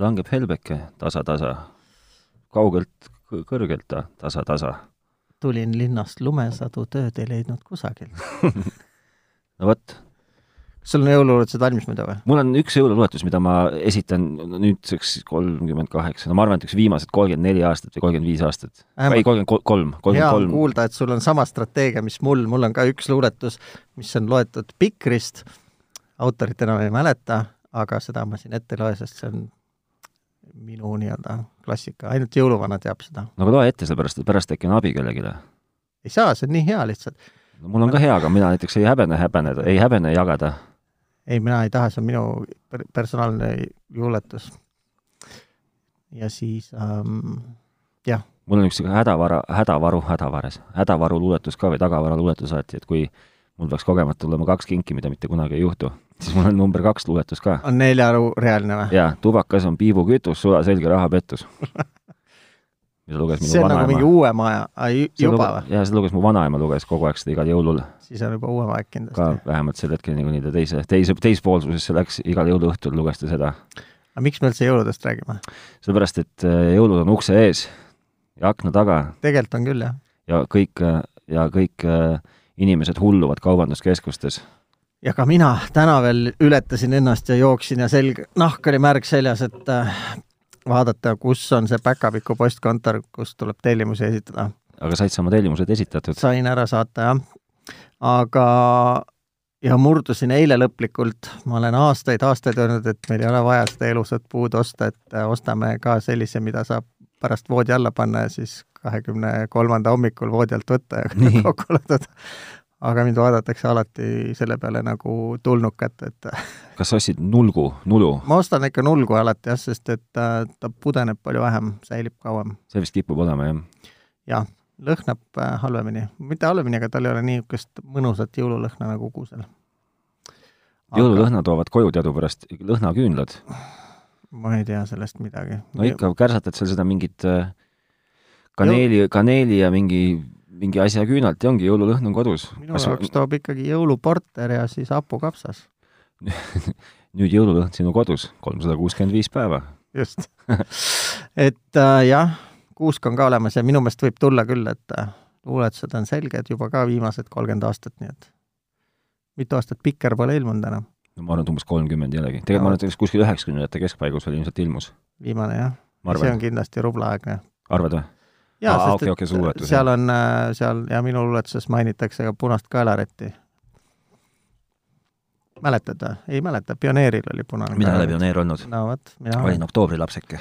langeb helbeke tasa-tasa, kaugelt kõ- kõrgelt ta tasa-tasa. tulin linnast lumesadu, tööd ei leidnud kusagilt. no vot, kas sul on jõuluulutused valmis muidu või? mul on üks jõululuuletus, mida ma esitan nüüdseks kolmkümmend kaheksa, no ma arvan, et üks viimased kolmkümmend neli aastat või kolmkümmend viis aastat. ei, kolmkümmend kolm, kolmkümmend kolm. kuulda, et sul on sama strateegia, mis mul, mul on ka üks luuletus, mis on loetud Pikrist, autorit enam ei mäleta, aga seda ma siin ette ei loe, sest see on minu nii-öelda klassika, ainult jõuluvana teab seda. no aga loe ette, sellepärast et pärast äkki on abi kellelegi. ei saa, see on nii hea lihtsalt. no mul on ka hea, aga mina näiteks ei häbene häbeneda, ei häbene jagada. ei, mina ei taha, see on minu per personaalne luuletus. ja siis ähm, jah, mul on üks hädavara, hädavaru, hädavares, hädavaru luuletus ka või tagavara luuletus alati, et kui mul peaks kogemata tulema kaks kinki, mida mitte kunagi ei juhtu, siis mul on number kaks luuletus ka. on neljarealine või? jaa, tubakas on piibukütus, sulaselge rahapettus. mida luges minu see on nagu vanaema. mingi uuem aja, juba või? jaa, seda luges mu vanaema, luges kogu aeg seda igal jõulul. siis on juba uuem aeg ka kindlasti. vähemalt sel hetkel, kuni ta teise, teise, teispoolsusesse läks, igal jõuluõhtul luges ta seda. aga miks me üldse jõuludest räägime? sellepärast, et äh, jõulud on ukse ees ja akna taga tegelikult on küll, jah. ja kõik, ja kõik äh, inimesed hulluvad kaubanduskeskustes. ja ka mina täna veel ületasin ennast ja jooksin ja selg, nahk oli märg seljas, et äh, vaadata, kus on see päkapiku postkontor, kus tuleb tellimusi esitada. aga said sa oma tellimused esitatud? sain ära saata, jah. aga ja murdusin eile lõplikult, ma olen aastaid-aastaid öelnud, et meil ei ole vaja seda elusat puud osta, et äh, ostame ka sellise, mida saab pärast voodi alla panna ja siis kahekümne kolmanda hommikul voodi alt võtta ja kokku laduda. aga mind vaadatakse alati selle peale nagu tulnukat, et kas sa ostsid nulgu, nulu? ma ostan ikka nulgu alati jah, sest et äh, ta pudeneb palju vähem, säilib kauem. see vist kipub olema, jah? jah, lõhnab äh, halvemini, mitte halvemini, aga tal ei ole niisugust mõnusat jõululõhna nagu kuusel. jõululõhna toovad koju teadupärast lõhnaküünlad. Ma ei tea sellest midagi. no ikka kärsatad seal seda mingit äh, kaneeli, kaneeli ja mingi, mingi asja küünalt ja ongi jõululõhn on kodus. minu jaoks toob ikkagi jõuluporter ja siis hapukapsas. nüüd jõululõhn sinu kodus, kolmsada kuuskümmend viis päeva. just et äh, jah, kuusk on ka olemas ja minu meelest võib tulla küll, et äh, luuletused on selged juba ka viimased kolmkümmend aastat, nii et mitu aastat Pikker pole ilmunud enam, no ma arvan, et umbes kolmkümmend jällegi. tegelikult ma arvan, et kuskil üheksakümnendate keskpaigus veel ilmselt ilmus. viimane jah. see on kindlasti rublaaegne. arvad või? jaa, Aa, sest okei, su luuletus, seal on, äh, seal ja minu luuletuses mainitakse ka punast kaelarätti. mäletad või? ei mäleta, Pioneeril oli punane mina ei ole pioneer olnud. no vot, mina olin oktoobrilapseke.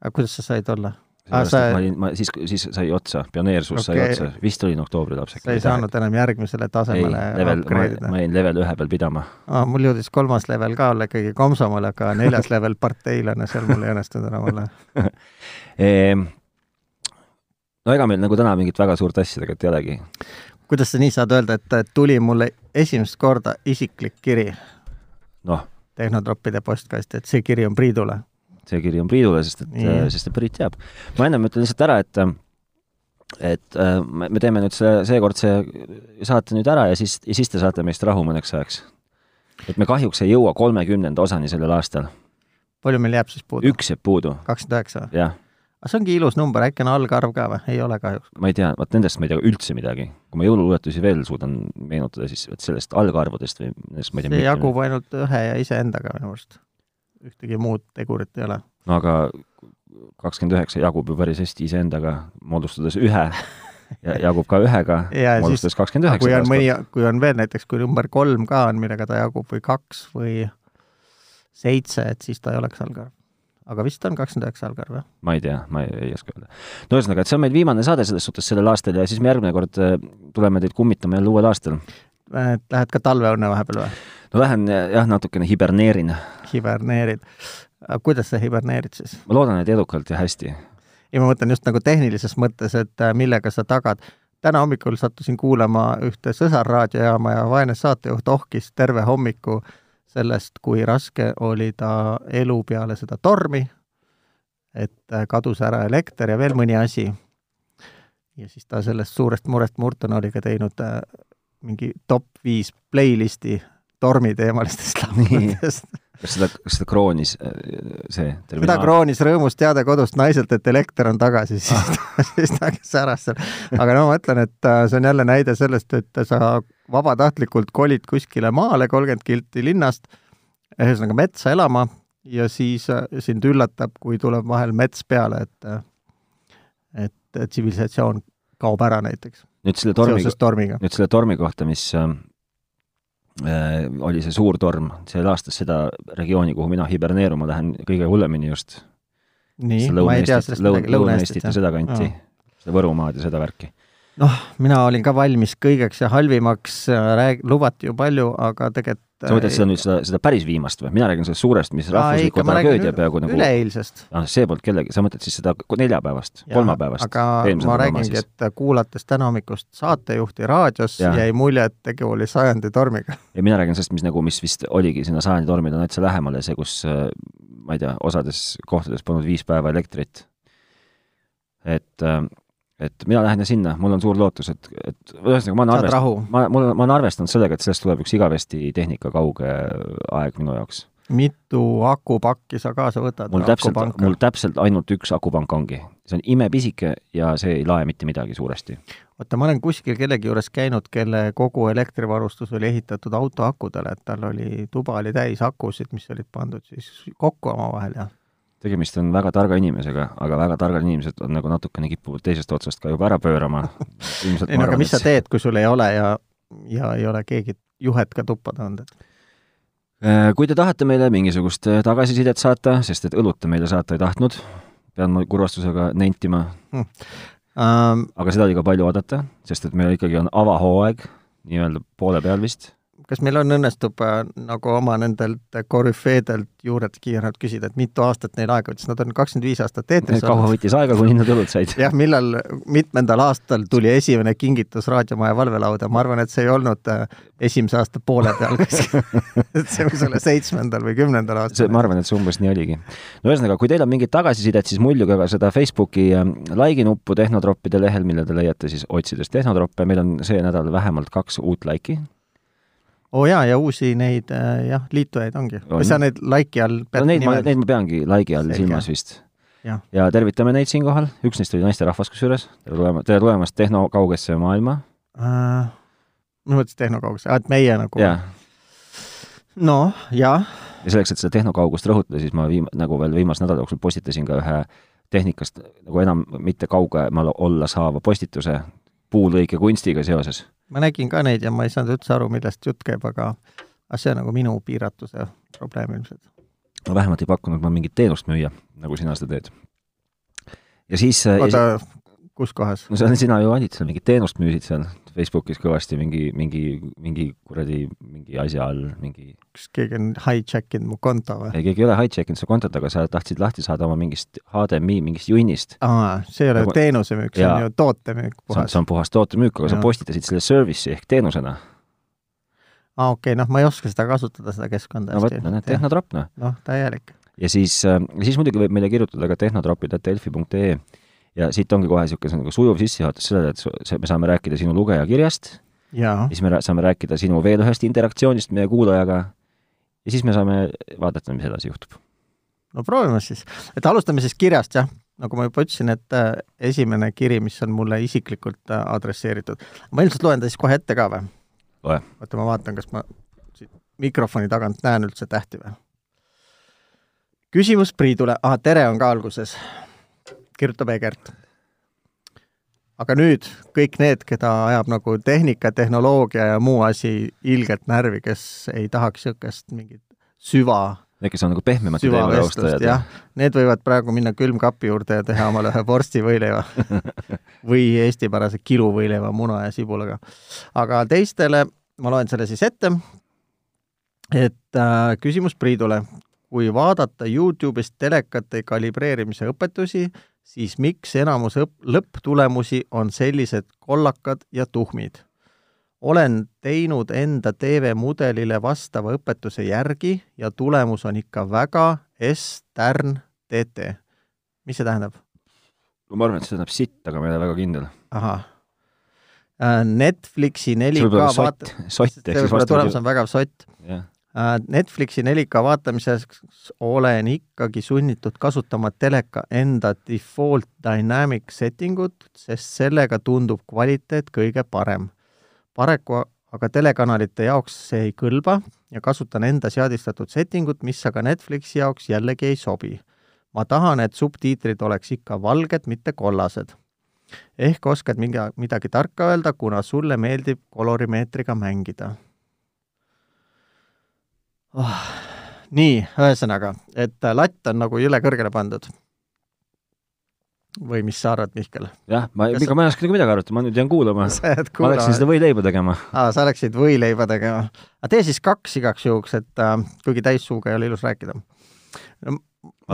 aga kuidas sa said olla? Sellepärast sa- ma olin, ma siis, siis sai otsa, pioneersus okay. Sai otsa, vist olin oktoobrilapseke. sa ei saanud enam järgmisele ei, tasemele level, ma, upgrade ida? ma jäin level ühe peal pidama. aa, mul jõudis kolmas level ka olla ikkagi komsomol, aga neljas level parteilane, seal mul ei õnnestunud enam olla. Ehm, no ega meil nagu täna mingit väga suurt asja tegelikult ei olegi. kuidas sa nii saad öelda, et tuli mulle esimest korda isiklik kiri noh, Tehnotroppide postkasti, et see kiri on Priidule? See kiri on Priidule, sest et Nii., sest et Priit teab. ma ennem ütlen lihtsalt ära, et et äh, me me teeme nüüd selle, seekord see saate nüüd ära ja siis, ja siis te saate meist rahu mõneks ajaks. et me kahjuks ei jõua kolmekümnenda osani sellel aastal. palju meil jääb siis puudu? üks jääb puudu, kakskümmend üheksa jah. aga see ongi ilus number, äkki on algarv ka või? ei ole kahjuks. ma ei tea, vot nendest ma ei tea üldse midagi. kui ma jõululuuletusi veel suudan meenutada, siis vot sellest algarvudest või nendest ma ei tea see jagub ainult ühe ja iseendaga minu arust. Ühtegi muud tegurit ei ole. no aga kakskümmend üheksa jagub ju päris hästi iseendaga, moodustades ühe ja jagub ka ühega, Ja moodustades kakskümmend üheksa. kui on mõni, kui on veel näiteks, kui number kolm ka on, millega ta jagub või kaks või seitse, et siis ta ei oleks algarv. aga vist on kakskümmend üheksa algarv, jah? ma ei tea, ma ei, ei oska öelda. no ühesõnaga, et see on meil viimane saade selles suhtes sellel aastal ja siis me järgmine kord äh, tuleme teid kummitama jälle uuel aastal. Et lähed ka talveõnne vahepeal või? no lähen jah, natukene hiberneerin. hiberneerid. kuidas sa hiberneerid siis? ma loodan, et edukalt ja hästi. ja ma mõtlen just nagu tehnilises mõttes, et äh, millega sa tagad. täna hommikul sattusin kuulama ühte sõsarraadiojaama ja vaene saatejuht ohkis terve hommiku sellest, kui raske oli ta elu peale seda tormi, et äh, kadus ära elekter ja veel mõni asi. ja siis ta sellest suurest murest murtuna oli ka teinud äh, mingi top viis playlist'i tormiteemalistest lauludest. kas seda, kas seda kroonis äh, see seda kroonis rõõmus teade kodust naiselt, et elekter on tagasi, siis ah. siis ta säras seal. aga no ma ütlen, et äh, see on jälle näide sellest, et sa vabatahtlikult kolid kuskile maale kolmkümmend kilti linnast, ühesõnaga metsa elama ja siis äh, sind üllatab, kui tuleb vahel mets peale, et et tsivilisatsioon kaob ära näiteks. Nüüd selle tormi, nüüd selle tormi kohta, mis äh, oli see suur torm, see laastas seda regiooni, kuhu mina hiberneeruma lähen kõige hullemini just. nii, ma ei tea sellest midagi, Lõuna-Eestit ja seda kanti, seda Võrumaad ja seda värki noh, mina olin ka valmis kõigeks ja halvimaks, rääg-, lubati ju palju, aga tegelikult sa mõtled seda nüüd, seda, seda päris viimast või? mina räägin sellest suurest, mis rahvusliku tragöödia peaaegu nagu üleeilsest. ah, see polnud kellegi, sa mõtled siis seda neljapäevast, kolmapäevast? aga ma räägingi, et kuulates täna hommikust saatejuhti raadios, jäi mulje, et tegu oli sajandi tormiga. ja mina räägin sellest, mis nagu, mis vist oligi sinna sajandi tormile täitsa lähemale, see, kus ma ei tea, osades kohtades polnud viis päeva elektrit. et äh, et mina lähen sinna, mul on suur lootus, et, et ühesõnaga ma olen arvestanud, ma, mul, ma olen arvestanud sellega, et sellest tuleb üks igavesti tehnika kauge aeg minu jaoks. mitu akupakki sa kaasa võtad? mul täpselt, mul täpselt ainult üks akupank ongi. see on imepisike ja see ei lae mitte midagi suuresti. oota, ma olen kuskil kellegi juures käinud, kelle kogu elektrivarustus oli ehitatud autoakudele, et tal oli, tuba oli täis akusid, mis olid pandud siis kokku omavahel ja tegemist on väga targa inimesega, aga väga targad inimesed on nagu natukene kipuvad teisest otsast ka juba ära pöörama. ei no aga mis sa teed, kui sul ei ole ja, ja ei ole keegi juhet ka tuppa toonud, et? Äh, kui te tahate meile mingisugust äh, tagasisidet saata, sest et õlut te meile saata ei tahtnud, pean ma kurvastusega nentima hmm.. Um, aga seda oli ka palju oodata, sest et meil ikkagi on avahooaeg, nii-öelda poole peal vist kas meil on, õnnestub äh, nagu oma nendelt korüfeedelt juurelt kiirelt küsida, et mitu aastat neil aega võttis, nad on kakskümmend viis aastat eetris olnud. kaua võttis aega, kuni nad õlut said? jah, millal, mitmendal aastal tuli esimene kingitus raadiomaja valvelauda, ma arvan, et see ei olnud äh, esimese aasta poole peal kuskil et see võis olla seitsmendal või kümnendal aastal. ma arvan, et see umbes nii oligi. no ühesõnaga, kui teil on mingit tagasisidet, siis muljuge ka seda Facebooki äh, like'i nuppu Tehnotroppide lehel, mille te leiate siis otsides Tehnotroppe, meil on see nädal vähemalt kaks uut like'i oo oh jaa, ja uusi neid äh, jah, liitujaid ongi. või sa neid like'i all pead no neid ma, neid ma peangi like'i all silmas vist. Ja. tervitame neid siinkohal, üks neist oli naisterahvas kusjuures, tere tulema, tere tulemast Tehno kaugesse maailma uh,. mis mõttes Tehno kaugesse, et meie nagu yeah.? noh, jah. ja selleks, et seda tehnokaugust rõhutada, siis ma viim-, nagu veel viimase nädala jooksul postitasin ka ühe tehnikast nagu enam mitte kaugemal olla saava postituse puulõike kunstiga seoses ma nägin ka neid ja ma ei saanud üldse aru, millest jutt käib, aga, aga see on nagu minu piiratuse probleem ilmselt. no vähemalt ei pakkunud ma mingit teenust müüa, nagu sina seda teed. ja siis äh, oota, kus kohas? no see on, sina ju olid seal, mingit teenust müüsid seal Facebookis kõvasti mingi, mingi, mingi kuradi, mingi asja all, mingi kas keegi on hijack inud mu konto või? ei, keegi ei ole hijack inud su kontot, aga sa tahtsid lahti saada oma mingist HDMI mingist junnist. aa, see ei ole nagu... teenusemüük, see on ju tootemüük puhas. see on puhas tootemüük, aga ja. sa postitasid selle service'i ehk teenusena. aa, okei okay,, noh, ma ei oska seda kasutada, seda keskkonda no vot, no näed, tehnotropp, noh. noh, täielik. ja siis äh,, siis muidugi võib meile kirjutada ka tehnotroppid.delfi.ee ja siit ongi kohe niisugune nagu sujuv sissejuhatus sellele, et me saame rääkida sinu lugejakirjast, siis me saame rääkida sinu veel ühest interaktsioonist meie kuulajaga ja siis me saame vaadata, mis edasi juhtub. no proovime siis, et alustame siis kirjast, jah, nagu ma juba ütlesin, et äh, esimene kiri, mis on mulle isiklikult äh, adresseeritud, ma ilmselt loen ta siis kohe ette ka või? loe. oota, ma vaatan, kas ma siit mikrofoni tagant näen üldse tähti või? küsimus Priidule, ah, tere on ka alguses kirjutab Egert. aga nüüd kõik need, keda ajab nagu tehnika, tehnoloogia ja muu asi ilgelt närvi, kes ei tahaks niisugust mingit süva Need, kes on nagu pehmemate teemade austajad. jah, need võivad praegu minna külmkapi juurde ja teha omale ühe vorstivõileiva või eestipärase kiluvõileiva muna ja sibulaga. aga teistele, ma loen selle siis ette, et äh, küsimus Priidule. kui vaadata Youtube'ist telekate kalibreerimise õpetusi, siis miks enamus õp-, lõpptulemusi on sellised kollakad ja tuhmid? olen teinud enda TV-mudelile vastava õpetuse järgi ja tulemus on ikka väga S-tärn TT. mis see tähendab? ma arvan, et see tähendab sitt, aga ma ei ole väga kindel. ahah. Äh, Netflixi 4K vaat-, sott, ehk siis vastu tulemus on väga sott. Äh, Netflixi 4K vaatamiseks olen ikkagi sunnitud kasutama teleka enda default dynamic setting ut, sest sellega tundub kvaliteet kõige parem. paraku aga telekanalite jaoks see ei kõlba ja kasutan enda seadistatud setting ut, mis aga Netflixi jaoks jällegi ei sobi. ma tahan, et subtiitrid oleks ikka valged, mitte kollased. ehk oskad mingi, midagi tarka öelda, kuna sulle meeldib kolorimeetriga mängida oh,. nii, ühesõnaga, et äh, latt on nagu jõle kõrgele pandud. või mis sa arvad, Mihkel? jah, ma, ega ma ei oska nagu midagi arvata, ma nüüd jään kuulama. ma läksin seda võileiba tegema. aa, sa läksid võileiba tegema. aga tee siis kaks igaks juhuks, et äh, kuigi täissuuga ei ole ilus rääkida no,. ma,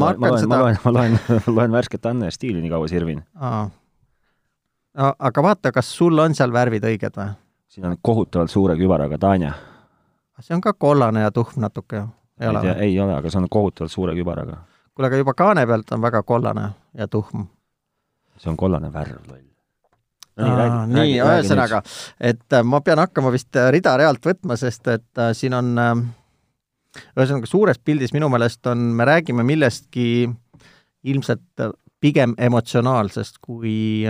ma, ma loen seda..., ma loen, ma loen, loen värsket Anne stiili nii kaua sirvin. no aga vaata, kas sul on seal värvid õiged või? siin on kohutavalt suure kübaraga Tanja see on ka kollane ja tuhm natuke ei ole või? ei ole, aga see on kohutavalt suure kübaraga. kuule, aga juba kaane pealt on väga kollane ja tuhm. see on kollane värv, loll. nii, ühesõnaga, et äh, ma pean hakkama vist äh, rida-realt võtma, sest et äh, siin on äh, ühesõnaga suures pildis minu meelest on, me räägime millestki ilmselt äh, pigem emotsionaalsest kui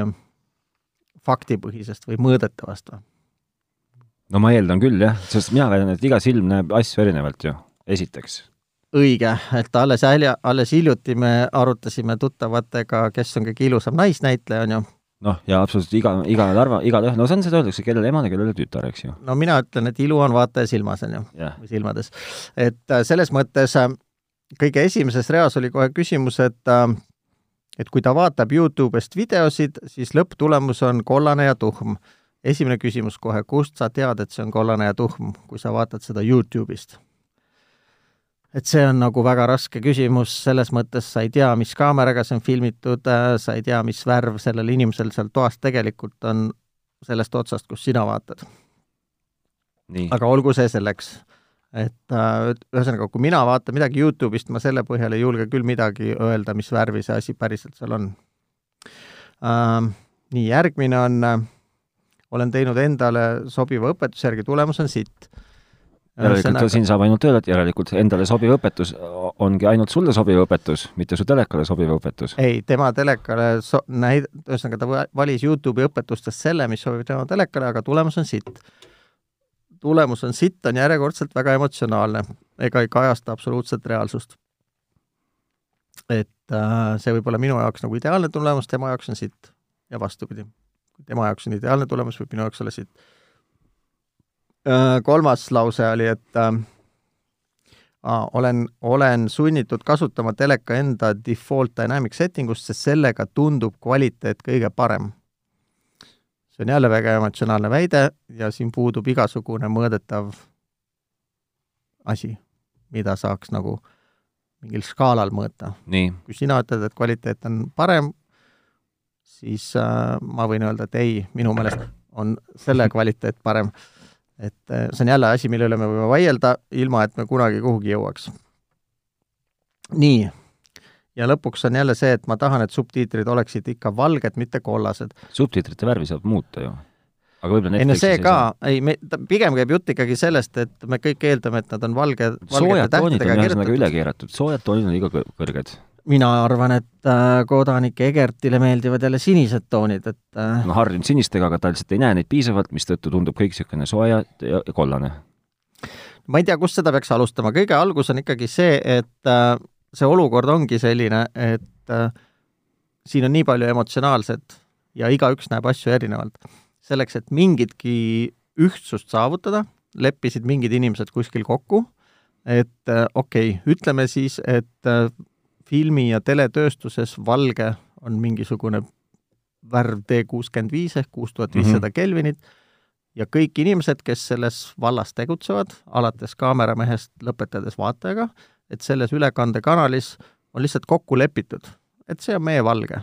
faktipõhisest või mõõdetavast või? No ma eeldan küll jah, sest mina väidan, et iga silm näeb asju erinevalt ju, esiteks. õige, et alles älja, alles hiljuti me arutasime tuttavatega, kes on kõige ilusam naisnäitleja, on ju. noh, ja absoluutselt iga, iga arva, igaühe, no see on, seda öeldakse, kellele ema ja kellele tütar, eks ju. no mina ütlen, et ilu on vaataja silmas, on ju yeah., või silmades. et äh, selles mõttes äh, kõige esimeses reas oli kohe küsimus, et äh, et kui ta vaatab Youtube'ist videosid, siis lõpptulemus on kollane ja tuhm esimene küsimus kohe, kust sa tead, et see on kollane ja tuhm, kui sa vaatad seda Youtube'ist? et see on nagu väga raske küsimus, selles mõttes sa ei tea, mis kaameraga see on filmitud, sa ei tea, mis värv sellel inimesel seal toas tegelikult on sellest otsast, kus sina vaatad. aga olgu see selleks. et äh, ühesõnaga, kui mina vaatan midagi Youtube'ist, ma selle põhjal ei julge küll midagi öelda, mis värvi see asi päriselt seal on äh,. nii, järgmine on äh, olen teinud endale sobiva õpetuse järgi, tulemus on sitt. järelikult siin saab ainult öelda, et järelikult endale sobiv õpetus ongi ainult sulle sobiv õpetus, mitte su telekale sobiv õpetus. ei, tema telekale so-, näid-, ühesõnaga ta valis Youtube'i õpetustest selle, mis sobib tema telekale, aga tulemus on sitt. tulemus on sitt, on järjekordselt väga emotsionaalne ega ei kajasta absoluutselt reaalsust. et äh, see võib olla minu jaoks nagu ideaalne tulemus, tema jaoks on sitt ja vastupidi tema jaoks on ideaalne tulemus, võib minu jaoks olla siit. Äh, kolmas lause oli, et äh, olen, olen sunnitud kasutama teleka enda default dynamic setting ust, sest sellega tundub kvaliteet kõige parem. see on jälle väga emotsionaalne väide ja siin puudub igasugune mõõdetav asi, mida saaks nagu mingil skaalal mõõta. kui sina ütled, et kvaliteet on parem, siis äh, ma võin öelda, et ei, minu meelest on selle kvaliteet parem. et äh, see on jälle asi, mille üle me võime vaielda, ilma et me kunagi kuhugi jõuaks. nii, ja lõpuks on jälle see, et ma tahan, et subtiitrid oleksid ikka valged, mitte kollased. subtiitrite värvi saab muuta ju. Aga võib-olla ei no see ka, ei me, pigem käib jutt ikkagi sellest, et me kõik eeldame, et nad on valge, toonid on ühesõnaga üle keeratud, soojad toonid on liiga kõrged mina arvan, et äh, kodanik Egertile meeldivad jälle sinised toonid, et äh... no harjunud sinistega, aga ta lihtsalt ei näe neid piisavalt, mistõttu tundub kõik niisugune soe ja, ja kollane. ma ei tea, kust seda peaks alustama, kõige algus on ikkagi see, et äh, see olukord ongi selline, et siin on nii palju emotsionaalset ja igaüks näeb asju erinevalt. selleks, et mingitki ühtsust saavutada, leppisid mingid inimesed kuskil kokku, et okei okay,, ütleme siis, et filmi- ja teletööstuses valge on mingisugune värv D kuuskümmend viis ehk kuus tuhat viissada mhm. Kelvinit ja kõik inimesed, kes selles vallas tegutsevad, alates kaameramehest lõpetades vaatajaga, et selles ülekandekanalis on lihtsalt kokku lepitud, et see on meie valge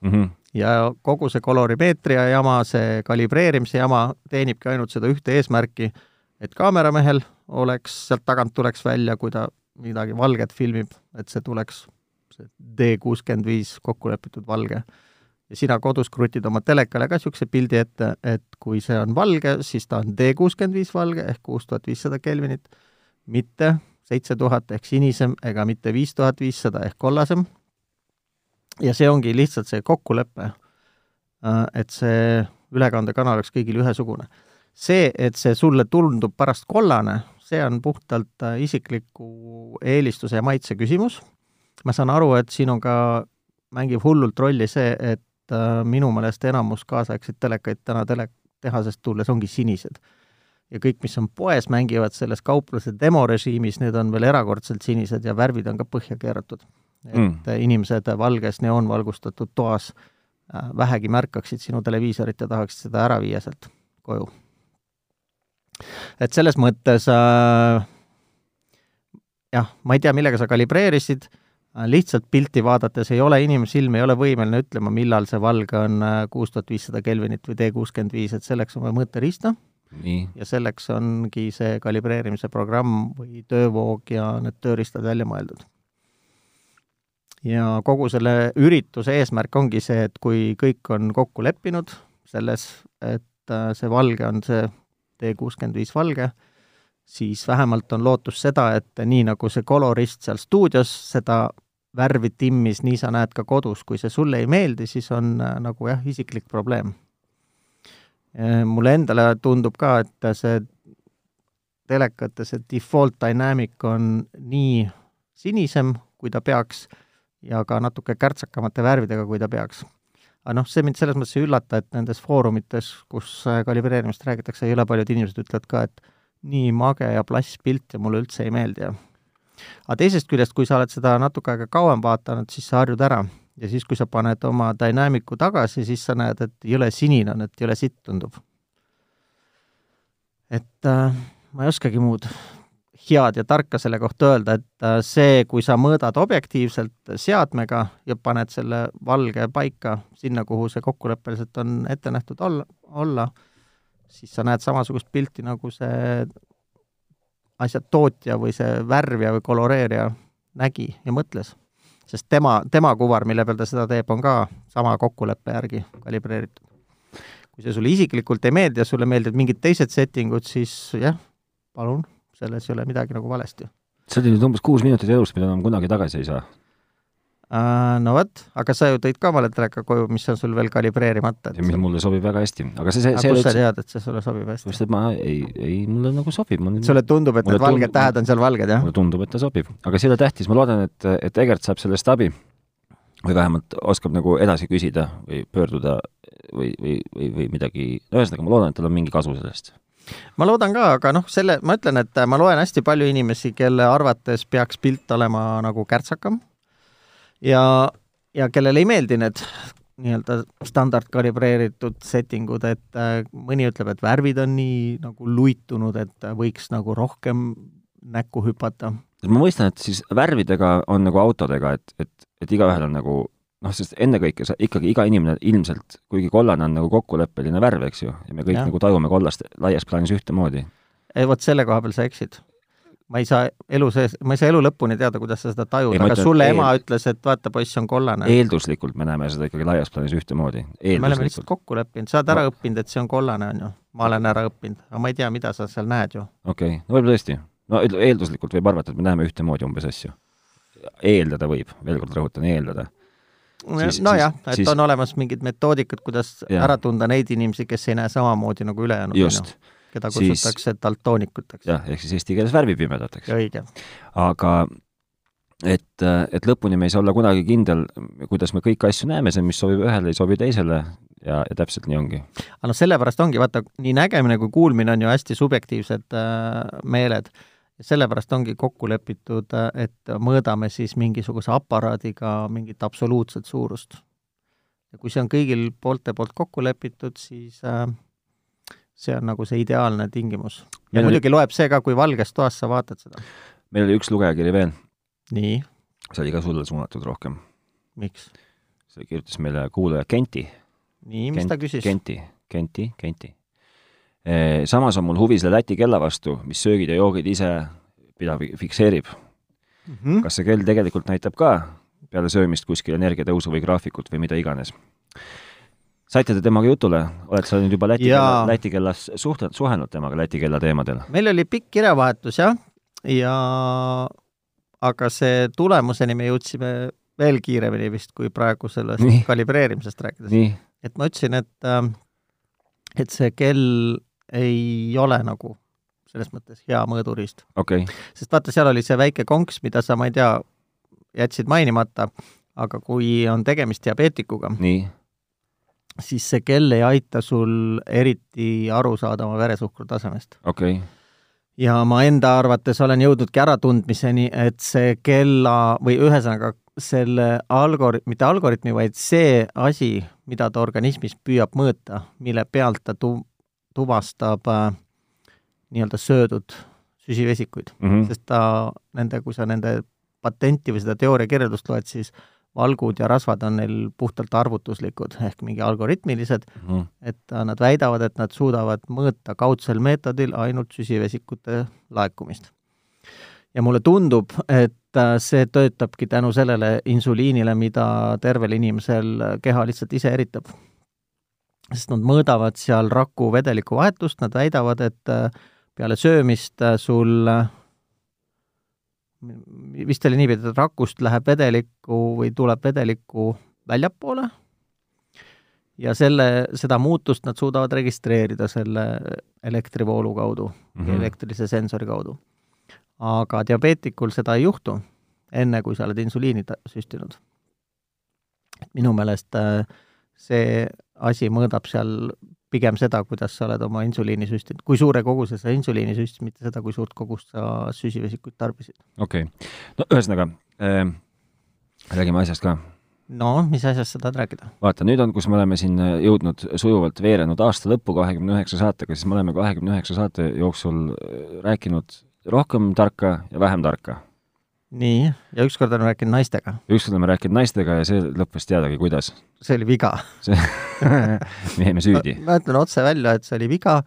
mm. -hmm. ja kogu see kolorimeetria jama, see kalibreerimise jama teenibki ainult seda ühte eesmärki, et kaameramehel oleks, sealt tagant tuleks välja, kui ta midagi valget filmib, et see tuleks see D kuuskümmend viis kokku lepitud valge. ja sina kodus krutid oma telekale ka niisuguse pildi ette, et kui see on valge, siis ta on D kuuskümmend viis valge ehk kuus tuhat viissada Kelvinit, mitte seitse tuhat ehk sinisem ega mitte viis tuhat viissada ehk kollasem. ja see ongi lihtsalt see kokkulepe, äh, et see ülekandekanal oleks kõigil ühesugune. see, et see sulle tundub pärast kollane, see on puhtalt äh, isikliku eelistuse ja maitse küsimus. ma saan aru, et siin on ka, mängib hullult rolli see, et äh, minu meelest enamus kaasaegseid telekaid täna tele-, tehasest tulles ongi sinised ja kõik, mis on poes, mängivad selles kaupluse demorežiimis, need on veel erakordselt sinised ja värvid on ka põhja keeratud. et mm. inimesed valges neoonvalgustatud toas äh, vähegi märkaksid sinu televiisorit ja tahaksid seda ära viia sealt koju. Et selles mõttes äh, jah, ma ei tea, millega sa kalibreerisid äh,, lihtsalt pilti vaadates ei ole inimsilm, ei ole võimeline ütlema, millal see valge on äh, kuus tuhat viissada Kelvinit või D kuuskümmend viis, et selleks on vaja mõõteriista ja selleks ongi see kalibreerimise programm või töövoog ja need tööriistad välja mõeldud. ja kogu selle ürituse eesmärk ongi see, et kui kõik on kokku leppinud selles, et äh, see valge on see D kuuskümmend viis valge, siis vähemalt on lootus seda, et nii nagu see kolorist seal stuudios seda värvi timmis, nii sa näed ka kodus, kui see sulle ei meeldi, siis on äh, nagu jah, isiklik probleem Äh, mulle endale tundub ka, et see telekate see default dynamic on nii sinisem, kui ta peaks, ja ka natuke kärtsakamate värvidega, kui ta peaks. Aga noh, see mind selles mõttes ei üllata, et nendes foorumites, kus äh, kalibreerimist räägitakse, jõle paljud inimesed ütlevad ka, et nii mage ja plass pilt ja mulle üldse ei meeldi ja aga teisest küljest, kui sa oled seda natuke aega kauem vaadanud, siis sa harjud ära ja siis, kui sa paned oma Dynamicu tagasi, siis sa näed, et jõle sinine on, et jõle sitt tundub. et äh, ma ei oskagi muud head ja tarka selle kohta öelda, et äh, see, kui sa mõõdad objektiivselt seadmega ja paned selle valge paika sinna, kuhu see kokkuleppeliselt on ette nähtud olla, olla, siis sa näed samasugust pilti, nagu see asja tootja või see värvija või koloreerija nägi ja mõtles sest tema, tema kuvar, mille peal ta seda teeb, on ka sama kokkuleppe järgi kalibreeritud. kui see sulle isiklikult ei meeldi ja sulle meeldivad mingid teised settingud, siis jah, palun, selles ei ole midagi nagu valesti. see oli nüüd umbes kuus minutit elust, mida enam kunagi tagasi ei saa Uh, no vot, aga sa ju tõid ka omale teleka koju, mis on sul veel kalibreerimata. mis mulle sobib väga hästi, aga see, see aga kust sa tead, et see sulle sobib hästi? just, et ma ei, ei, mulle nagu sobib. sulle tundub, et need valged tund... tähed on seal valged, jah? mulle tundub, et ta sobib, aga see ei ole tähtis, ma loodan, et, et Egert saab sellest abi või vähemalt oskab nagu edasi küsida või pöörduda või, või, või, või midagi, ühesõnaga, ma loodan, et tal on mingi kasu sellest ma loodan ka, aga noh, selle, ma ütlen, et ma loen hästi palju inimesi, kelle arvates peaks pilt olema nagu kärtsakam ja, ja kellele ei meeldi need nii-öelda standard kalibreeritud settingud, et äh, mõni ütleb, et värvid on nii nagu luitunud, et võiks nagu rohkem näkku hüpata. ma mõistan, et siis värvidega on nagu autodega, et, et, et igaühel on nagu noh, sest ennekõike sa ikkagi, iga inimene ilmselt, kuigi kollane on nagu kokkuleppeline värv, eks ju, ja me kõik ja. nagu tajume kollast laias plaanis ühtemoodi. vot selle koha peal sa eksid ma ei saa elu sees, ma ei saa elu lõpuni teada, kuidas sa seda tajud, aga sulle eel... ema ütles, et vaata, poiss on kollane. eelduslikult me näeme seda ikkagi laias plaanis ühtemoodi. me oleme lihtsalt kokku leppinud, sa oled ära no. õppinud, et see on kollane, on ju. ma olen ära õppinud, aga ma ei tea, mida sa seal näed ju. okei okay., no võib-olla tõesti. no eelduslikult võib arvata, et me näeme ühtemoodi umbes asju. eeldada võib, veel kord rõhutan, eeldada nojah, et siis... on olemas mingid metoodikad, kuidas ja. ära tunda neid inimesi, kes ei näe samamoodi nagu ülejäänud. just keda kutsutakse siis, daltoonikuteks. jah, ehk siis eesti keeles värvipimedateks. õige. aga et, et lõpuni me ei saa olla kunagi kindel, kuidas me kõiki asju näeme, see, mis sobib ühele, ei sobi teisele ja, ja täpselt nii ongi. aga noh, sellepärast ongi, vaata, nii nägemine kui kuulmine on ju hästi subjektiivsed äh, meeled. Sellepärast ongi kokku lepitud, et mõõdame siis mingisuguse aparaadiga mingit absoluutset suurust. ja kui see on kõigil poolte poolt kokku lepitud, siis äh, see on nagu see ideaalne tingimus. ja meil muidugi oli... loeb see ka, kui valges toas sa vaatad seda. meil oli üks lugejakiri veel. nii? see oli ka sulle suunatud rohkem. miks? see kirjutas meile kuulaja Kenti. nii, mis Kent, ta küsis? Kenti, Kenti, Kenti. Samas on mul huvi selle Läti kella vastu, mis söögid ja joogid ise pidav fikseerib mm. -hmm. kas see kell tegelikult näitab ka peale söömist kuskil energiatõusu või graafikut või mida iganes? saite te temaga jutule, oled sa nüüd juba Läti kella, Läti kellas suhtled, suhelnud temaga Läti kella teemadel? meil oli pikk kirjavahetus, jah, ja aga see tulemuseni me jõudsime veel kiiremini vist kui praegu sellest Nii. kalibreerimisest rääkides. et ma ütlesin, et, äh, et see kell ei ole nagu selles mõttes hea mõõduriist. okei okay., sest vaata, seal oli see väike konks, mida sa, ma ei tea, jätsid mainimata, aga kui on tegemist diabeetikuga, siis see kell ei aita sul eriti aru saada oma veresuhkru tasemest. okay., ja ma enda arvates olen jõudnudki äratundmiseni, et see kella või ühesõnaga selle algori-, mitte algoritmi, vaid see asi, mida ta organismis püüab mõõta, mille pealt ta tu-, tuvastab äh, nii-öelda söödud süsivesikuid mm -hmm. sest ta, nende, kui sa nende patenti või seda teooria kirjeldust loed, siis valgud ja rasvad on neil puhtalt arvutuslikud ehk mingi algoritmilised, mm -hmm. et äh, nad väidavad, et nad suudavad mõõta kaudsel meetodil ainult süsivesikute laekumist. ja mulle tundub, et äh, see töötabki tänu sellele insuliinile, mida tervel inimesel keha lihtsalt ise eritab. Sest nad mõõdavad seal raku vedeliku vahetust, nad väidavad, et äh, peale söömist äh, sul äh, vist oli niipidi, et rakust läheb vedelikku või tuleb vedelikku väljapoole ja selle, seda muutust nad suudavad registreerida selle elektrivoolu kaudu mm. -hmm. elektrilise sensori kaudu. aga diabeetikul seda ei juhtu, enne kui sa oled insuliini süstinud. minu meelest see asi mõõdab seal pigem seda, kuidas sa oled oma insuliini süstinud, kui suure koguse sa insuliini süstisid, mitte seda, kui suurt kogust sa süsivesikuid tarbisid. okei okay.. no ühesõnaga äh,, räägime asjast ka. no mis asjast sa tahad rääkida? vaata, nüüd on, kus me oleme siin äh, jõudnud sujuvalt veerenud aasta lõppu kahekümne üheksa saatega, siis me oleme kahekümne üheksa saate jooksul äh, rääkinud rohkem tarka ja vähem tarka. Nii, ja ükskord olen rääkinud naistega. ükskord oleme rääkinud naistega ja see lõppes teadagi, kuidas. see oli viga. see, me jäime süüdi. ma ütlen otse välja, et see oli viga,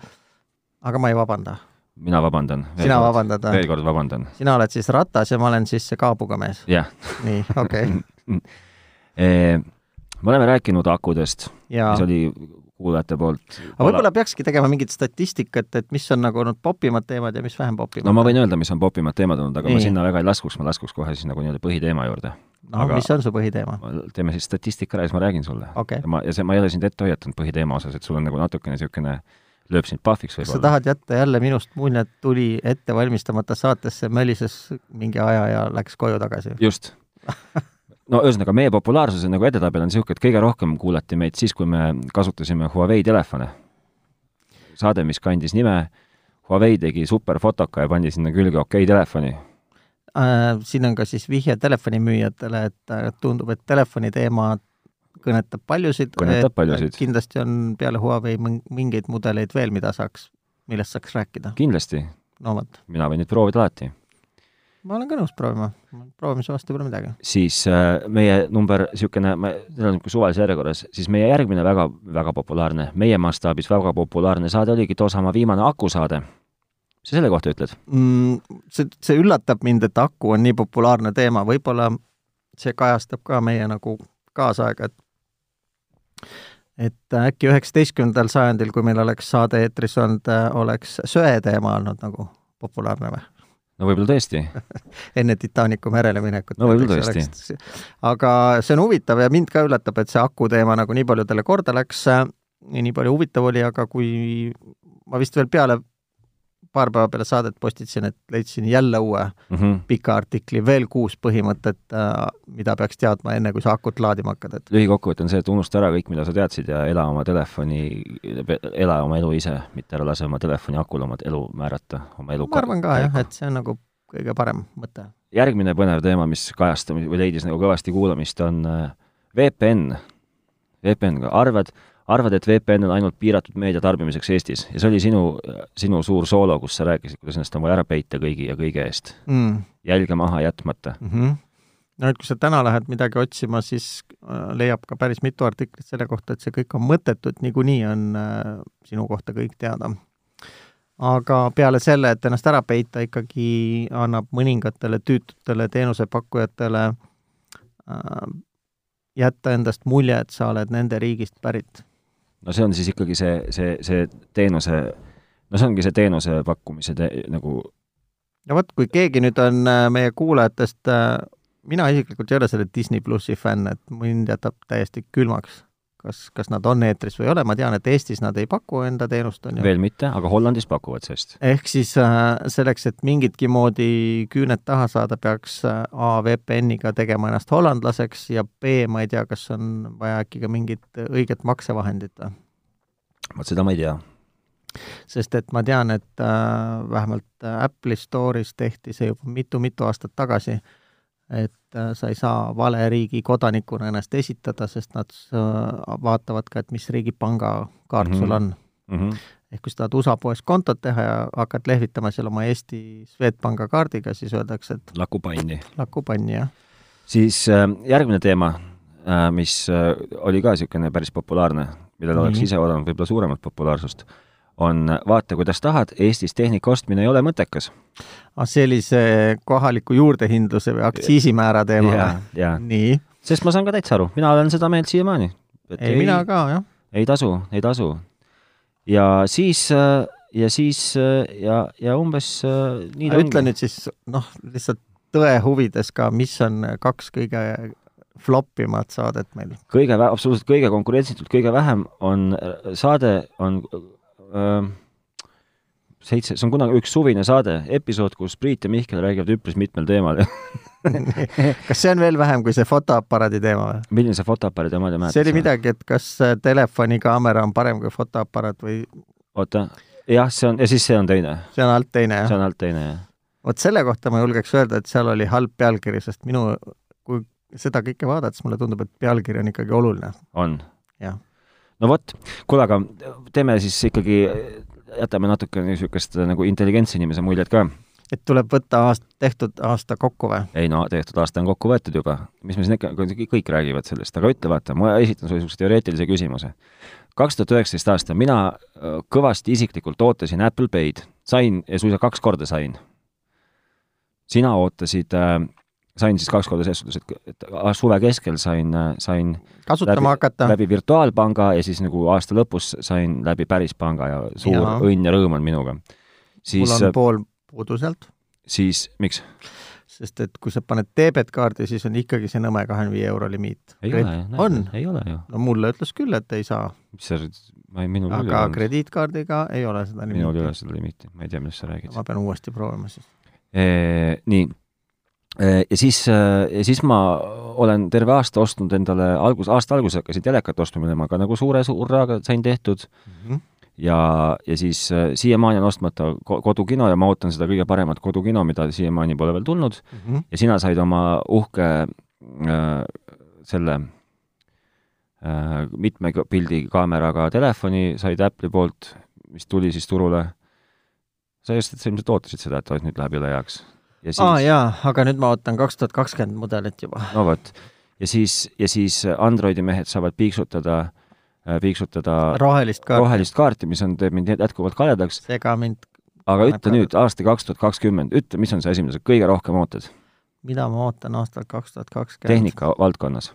aga ma ei vabanda. mina vabandan. sina vabandad või? veel kord vabandan. sina oled siis ratas ja ma olen siis see kaabuga mees? jah. nii, okei okay. me oleme rääkinud akudest, mis oli kuulajate poolt. aga võib-olla peakski tegema mingit statistikat, et mis on nagu olnud popimad teemad ja mis vähem popimad. no ma võin öelda, mis on popimad teemad olnud, aga Nii. ma sinna väga ei laskuks, ma laskuks kohe siis nagu nii-öelda põhiteema juurde. noh aga- mis on su põhiteema? teeme siis statistika ära ja siis ma räägin sulle okay. ja. ma, ja see, ma ei ole sind ette hoiatanud põhiteema osas, et sul on nagu natukene niisugune, lööb sind pahviks kas sa võib-olla. tahad jätta jälle minust muljet, tuli ette valmistamata saatesse, mölises mingi aja ja läks koju tagasi? just. no ühesõnaga, meie populaarsuse nagu edetabel on niisugune, et kõige rohkem kuulati meid siis, kui me kasutasime Huawei telefone. saade, mis kandis nime Huawei tegi superfotoka ja pandi sinna külge okei telefoni. äh, siin on ka siis vihje telefonimüüjatele, et äh, tundub, et telefoni teema kõnetab paljusid. Kõnetab paljusid. kindlasti on peale Huawei mingeid mudeleid veel, mida saaks, millest saaks rääkida. kindlasti, no vot, mina võin neid proovida alati. Ma olen ka nõus proovima, proovimise vastu pole midagi. siis äh, meie number niisugune, ma, need on niisugune suvalises järjekorras, siis meie järgmine väga, väga populaarne, meie mastaabis väga populaarne saade oligi Toosama viimane akusaade. mis sa selle kohta ütled? mm, see, see üllatab mind, et aku on nii populaarne teema, võib-olla see kajastab ka meie nagu kaasaega, et et äkki üheksateistkümnendal sajandil, kui meil oleks saade eetris olnud, oleks söe teema olnud nagu populaarne või? No võib-olla tõesti. enne Titanicu merele minekut. No võib-olla tõesti. aga see on huvitav ja mind ka üllatab, et see aku teema nagu nii paljudele korda läks, nii palju huvitav oli, aga kui ma vist veel peale paar päeva peale saadet postitasin, et leidsin jälle uue Mm -hmm. pika artikli, veel kuus põhimõtet, mida peaks teadma, enne kui sa akut laadima hakkad, et lühikokkuvõte on see, et unusta ära kõik, mida sa teadsid ja ela oma telefoni, ela oma elu ise, mitte ära lase oma telefoni akul oma elu määrata, oma elu ma arvan ka jah, et see on nagu kõige parem mõte. järgmine põnev teema, mis kajastamist või leidis nagu kõvasti kuulamist, on äh, VPN. VPN, arvad, arvad, et VPN on ainult piiratud meedia tarbimiseks Eestis ja see oli sinu, sinu suur soolo, kus sa rääkisid, kuidas ennast on vaja ära peita kõigi ja kõige eest, mm. jälge maha jätmata. mm. -hmm. no et kui sa täna lähed midagi otsima, siis äh, leiab ka päris mitu artiklit selle kohta, et see kõik on mõttetu, et niikuinii on äh, sinu kohta kõik teada. aga peale selle, et ennast ära peita, ikkagi annab mõningatele tüütutele teenusepakkujatele äh, jätta endast mulje, et sa oled nende riigist pärit. No see on siis ikkagi see, see, see teenuse, no see ongi see teenuse pakkumise te, nagu no vot, kui keegi nüüd on äh, meie kuulajatest, äh, mina isiklikult ei ole selle Disney plussi fänn, et mind jätab täiesti külmaks. Kas, kas nad on eetris või ei ole, ma tean, et Eestis nad ei paku enda teenust, on ju. veel mitte, aga Hollandis pakuvad sellist. ehk siis äh, selleks, et mingitki moodi küüned taha saada, peaks A VPN-iga tegema ennast hollandlaseks ja B, ma ei tea, kas on vaja äkki ka mingit õiget maksevahendit või? vot seda ma ei tea sest et ma tean, et äh, vähemalt Apple'i Store'is tehti see juba mitu-mitu aastat tagasi, et äh, sa ei saa vale riigi kodanikuna ennast esitada, sest nad äh, vaatavad ka, et mis riigi pangakaart mm -hmm. sul on mm. -hmm. ehk kui sa tahad USA poes kontot teha ja hakkad lehvitama seal oma Eesti Swedbanka kaardiga, siis öeldakse, et laku panni. laku panni, jah. siis äh, järgmine teema äh,, mis äh, oli ka niisugune päris populaarne, millel oleks ise oodanud võib-olla suuremat populaarsust on vaata, kuidas tahad, Eestis tehnika ostmine ei ole mõttekas. ah, see kohaliku juurdehindluse või aktsiisimäära teema või? nii? sest ma saan ka täitsa aru, mina olen seda meelt siiamaani. ei, mina ka, jah. ei tasu, ei tasu. ja siis, ja siis ja, ja umbes nii ta ütle nüüd siis, noh, lihtsalt tõe huvides ka, mis on kaks kõige flopimat saadet meil? kõige, absoluutselt kõige konkurentsitult kõige vähem on saade, on seitse, see on kunagi üks suvine saade, episood, kus Priit ja Mihkel räägivad üpris mitmel teemal kas see on veel vähem kui see fotoaparaadi teema või? milline see fotoaparaadi oma teema? see oli midagi, et kas telefonikaamera on parem kui fotoaparaat või? oota, jah, see on, ja siis see on teine. see on alt teine, jah? see on alt teine, jah. vot selle kohta ma julgeks öelda, et seal oli halb pealkiri, sest minu, kui seda kõike vaadates mulle tundub, et pealkiri on ikkagi oluline. on? jah no vot, kuule, aga teeme siis ikkagi, jätame natuke niisugust nagu intelligentse inimese muljet ka. et tuleb võtta aast-, tehtud aasta kokku või? ei no tehtud aasta on kokku võetud juba, mis me siin ikka, kõik räägivad sellest, aga ütle vaata, ma esitan sulle niisuguse teoreetilise küsimuse. kaks tuhat üheksateist aasta, mina äh, kõvasti isiklikult ootasin Apple Pay'd, sain ja suisa kaks korda sain. sina ootasid äh, sain siis kaks korda selles suhtes, et, et suve keskel sain, sain kasutama läbi, hakata. läbi virtuaalpanga ja siis nagu aasta lõpus sain läbi päris panga ja suur ja. õnn ja rõõm on minuga. mul on pool puudu sealt. siis, miks? sest et kui sa paned debetkaardi, siis on ikkagi see nõme kahekümne viie euro limiit. on? ei ole ju. no mulle ütles küll, et ei saa. mis sa, ma ei, minul aga krediitkaardiga ei ole seda limiiti. minul ei ole seda limiiti, ma ei tea, millest sa räägid. ma pean uuesti proovima siis. nii Äh, ja siis, äh, ja siis ma olen terve aasta ostnud endale, algus, aasta alguses hakkasin telekat ostma, mille ma ka nagu suure hurraaga sain tehtud mm. -hmm. ja, ja siis äh, siiamaani on ostmata kodukino ja ma ootan seda kõige paremat kodukino, mida siiamaani pole veel tulnud mm. -hmm. ja sina said oma uhke äh, selle äh, mitme pildi kaameraga telefoni, said Apple'i poolt, mis tuli siis turule. sa just, ilmselt ootasid seda, et nüüd läheb jõle heaks ja siis aa jaa, aga nüüd ma ootan kaks tuhat kakskümmend mudelit juba. no vot, ja siis, ja siis Androidi mehed saavad piiksutada äh, piiksutada rohelist kaarti, rohelist kaarti, mis on, teeb mind jätkuvalt kaledaks. sega mind. aga ütle nüüd, aasta kaks tuhat kakskümmend, ütle, mis on see asi, mida sa kõige rohkem ootad? mida ma ootan aastal kaks tuhat kakskümmend? tehnika valdkonnas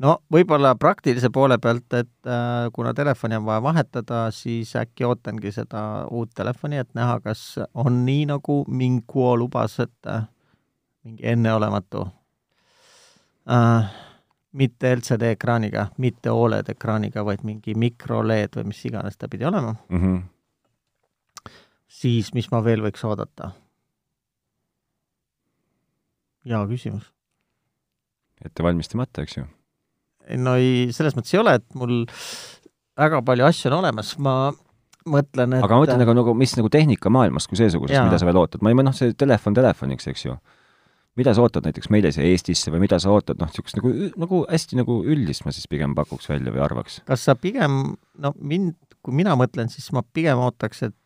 no võib-olla praktilise poole pealt, et äh, kuna telefoni on vaja vahetada, siis äkki ootangi seda uut telefoni, et näha, kas on nii, nagu Minguo lubas, et äh, mingi enneolematu äh, mitte LCD ekraaniga, mitte Oled ekraaniga, vaid mingi mikro-LED või mis iganes ta pidi olema mm. -hmm. siis mis ma veel võiks oodata? hea küsimus. ette valmistamata, eks ju no ei, selles mõttes ei ole, et mul väga palju asju on olemas, ma mõtlen, et aga ma mõtlen nagu, nagu mis nagu tehnikamaailmast kui seesugusest, mida sa veel ootad, ma ei, noh, see telefon telefoniks, eks ju. mida sa ootad näiteks meile siia Eestisse või mida sa ootad, noh, niisugust nagu, nagu hästi nagu üldist ma siis pigem pakuks välja või arvaks? kas sa pigem, no mind, kui mina mõtlen, siis ma pigem ootaks, et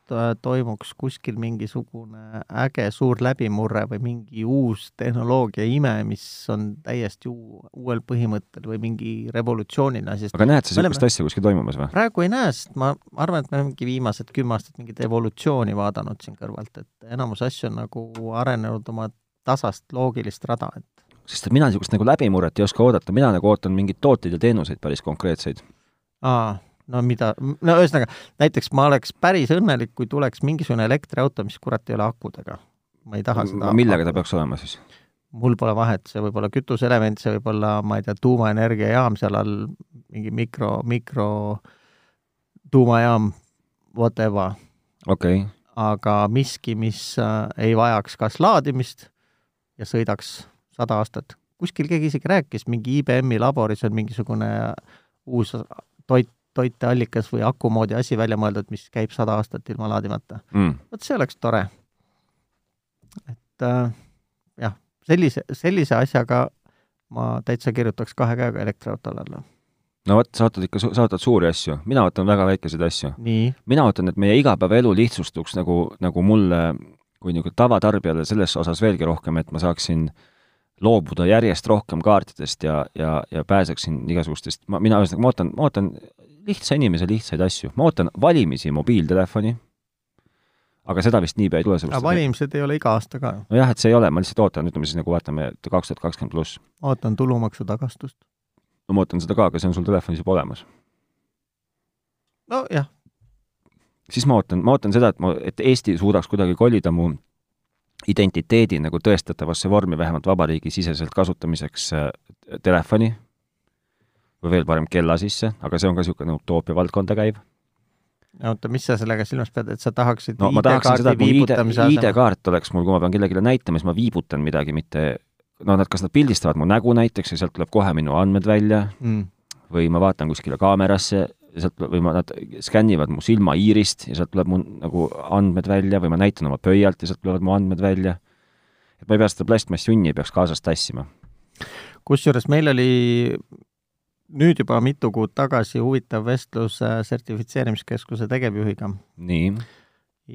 toimuks kuskil mingisugune äge suur läbimurre või mingi uus tehnoloogia ime, mis on täiesti uu-, uuel põhimõttel või mingi revolutsiooniline asi. aga näed sa niisugust asja kuskil toimumas või? praegu ei näe, sest ma arvan, et me olemegi viimased kümme aastat mingit evolutsiooni vaadanud siin kõrvalt, et enamus asju on nagu arenenud oma tasast loogilist rada, et sest mina niisugust nagu läbimurret ei oska oodata, mina nagu ootan mingeid tooteid ja teenuseid päris konkreetseid. aa no mida, no ühesõnaga, näiteks ma oleks päris õnnelik, kui tuleks mingisugune elektriauto, mis kurat ei ole akudega. ma ei taha seda millega ta peaks olema siis? mul pole vahet, see võib olla kütuseelement, see võib olla, ma ei tea, tuumaenergiajaam seal all, mingi mikro, mikro tuumajaam, whatever. okei okay. aga miski, mis äh, ei vajaks kas laadimist ja sõidaks sada aastat. kuskil keegi isegi rääkis, mingi IBM-i laboris on mingisugune uus toit, toiteallikas või aku moodi asi välja mõeldud, mis käib sada aastat ilma laadimata mm.. vot see oleks tore. et äh, jah, sellise, sellise asjaga ma täitsa kirjutaks kahe käega elektriautole alla. no vot, sa ootad ikka, sa ootad suuri asju, mina ootan väga väikeseid asju. mina ootan, et meie igapäevaelu lihtsustuks nagu, nagu mulle kui niisugune tavatarbijale selles osas veelgi rohkem, et ma saaksin loobuda järjest rohkem kaartidest ja, ja, ja pääseksin igasugustest, ma, mina ühesõnaga, ma ootan, ma ootan lihtsa inimese lihtsaid asju, ma ootan valimisi mobiiltelefoni, aga seda vist niipea ei tule, aga valimised ei ole iga aasta ka ju. nojah, et see ei ole, ma lihtsalt ootan, ütleme siis nagu vaatame, et kaks tuhat kakskümmend pluss. ootan tulumaksu tagastust. no ma ootan seda ka, aga see on sul telefonis juba olemas. nojah, siis ma ootan, ma ootan seda, et ma, et Eesti suudaks kuidagi kolida mu identiteedi nagu tõestatavasse vormi, vähemalt vabariigisiseselt kasutamiseks äh, telefoni või veel parem kella sisse, aga see on ka niisugune utoopia valdkonda käiv. oota, mis sa sellega silmas pead, et sa tahaksid no ma tahaksin seda, et mu ID, viibutamise asemel- ID-kaart oleks mul, kui ma pean kellelegi näitama, siis ma viibutan midagi, mitte no nad, kas nad pildistavad mu nägu näiteks ja sealt tuleb kohe minu andmed välja mm. või ma vaatan kuskile kaamerasse sealt või ma, nad skännivad mu silmaiirist ja sealt tuleb mu nagu andmed välja või ma näitan oma pöialt ja sealt tulevad mu andmed välja. et ma ei pea seda plastmassjunni ei peaks kaasas tassima. kusjuures meil oli nüüd juba mitu kuud tagasi huvitav vestlus äh, sertifitseerimiskeskuse tegevjuhiga. Nii,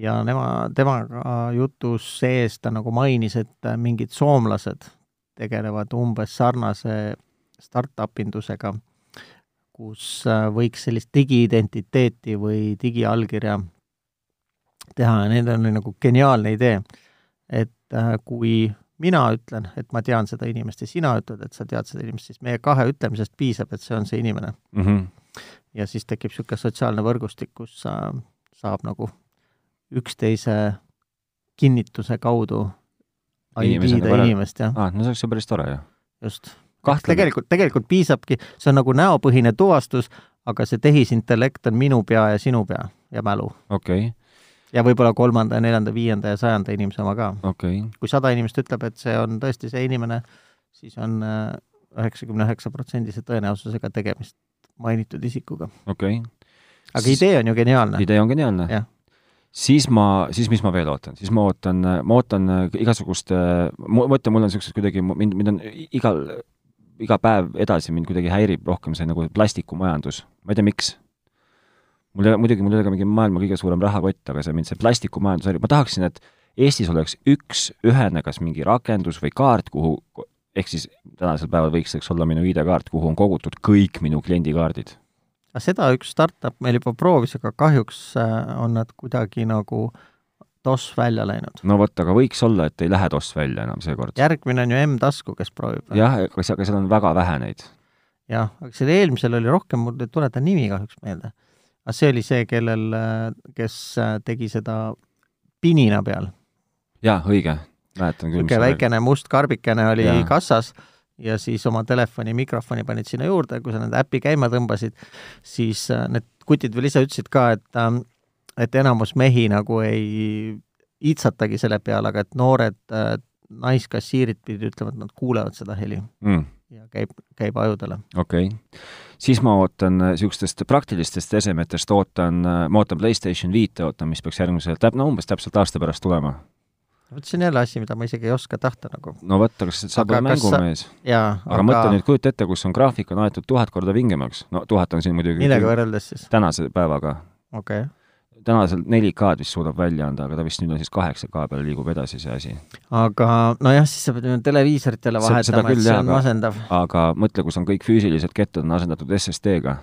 ja nema, temaga jutus sees ta nagu mainis, et äh, mingid soomlased tegelevad umbes sarnase startup indusega, kus äh, võiks sellist digiidentiteeti või digiallkirja teha. Ja neil oli nagu geniaalne idee, et kui mina ütlen, et ma tean seda inimest ja sina ütled, et sa tead seda inimest, siis meie kahe ütlemisest piisab, et see on see inimene. mm -hmm. ja siis tekib niisugune sotsiaalne võrgustik, kus äh, saab nagu üksteise kinnituse kaudu ID-da võrrelda. inimest, jah, ah, no see oleks ju päris tore ju. just. tegelikult, tegelikult piisabki, see on nagu näopõhine tuvastus, aga see tehisintellekt on minu pea ja sinu pea ja mälu. okei okay, ja võib-olla kolmanda ja neljanda, viienda ja sajanda inimese oma ka. okay., kui sada inimest ütleb, et see on tõesti see inimene, siis on äh, üheksakümne üheksa protsendise tõenäosusega tegemist mainitud isikuga. okei okay. aga Siis- idee on ju geniaalne. idee on geniaalne siis ma, siis mis ma veel ootan, siis ma ootan, ma ootan igasugust, ma mõtlen, mul on niisugused kuidagi, mind, mind on igal, iga päev edasi mind kuidagi häirib rohkem see nagu plastikumajandus, ma ei tea, miks. Mul ei ole, muidugi mul ei ole ka mingi maailma kõige suurem rahakott, aga see mind, see plastikumajandus häirib, ma tahaksin, et Eestis oleks üks ühene, kas mingi rakendus või kaart, kuhu, ehk siis tänasel päeval võiks eks olla minu ID-kaart, kuhu on kogutud kõik minu kliendikaardid. seda üks startup meil juba proovis, aga kahjuks äh, on nad kuidagi nagu toss välja läinud. no vot, aga võiks olla, et ei lähe toss välja enam seekord. järgmine on ju M-tasku, kes proovib. jah, aga see- aga seal on väga vähe neid. jah, aga selle eelmisel oli rohkem, mul ei tuleta nimi kahjuks meelde. See oli see, kellel, äh, kes äh, tegi seda pinina peal. jaa, õige, mäletan küll. niisugune väikene must karbikene oli ja. kassas ja siis oma telefoni mikrofoni panid sinna juurde, kui sa nende äpi käima tõmbasid, siis äh, need kutid veel ise ütlesid ka, et ähm, et enamus mehi nagu ei iitsatagi selle peale, aga et noored naiskassiirid pidid ütlema, et nad kuulevad seda heli mm, ja käib, käib ajudele. okei okay. Siis ma ootan niisugustest praktilistest esemetest, ootan, ma ootan PlayStation viite, ootan, mis peaks järgmisel, täp-, no umbes täpselt aasta pärast tulema. vot see on jälle asi, mida ma isegi ei oska tahta nagu. no vot, aga sa pole sa- mängumees. jaa, aga, aga mõtle nüüd, kujuta ette, kus on graafik on aetud tuhat korda vingemaks. no tuhat on siin muidugi millega võrreldes siis? tänase päevaga. okei okay. Tänasel 4K-d vist suudab välja anda, aga ta vist nüüd on siis 8K peale liigub edasi see asi. aga nojah, siis sa pead ju televiisorit jälle Se- seda vahetama, et see on aga- masendav. aga mõtle, kus on kõik füüsilised kettad on asendatud SSD-ga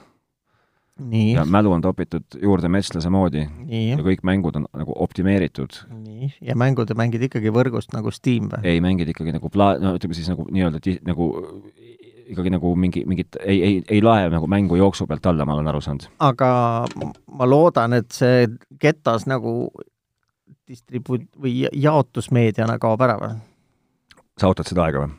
ja, mälu on topitud juurde metslase moodi ja kõik mängud on nagu optimeeritud nii ja mängud mängid ikkagi võrgust nagu Steam või? ei, mängid ikkagi nagu pla-, no ütleme siis nagu nii-öelda ti-, nagu ikkagi nagu mingi, mingit, ei, ei, ei lae nagu mängu jooksu pealt alla, ma olen aru saanud. aga ma loodan, et see ketas nagu distribu- või jaotusmeediana kaob ära või? sa ootad seda aega või?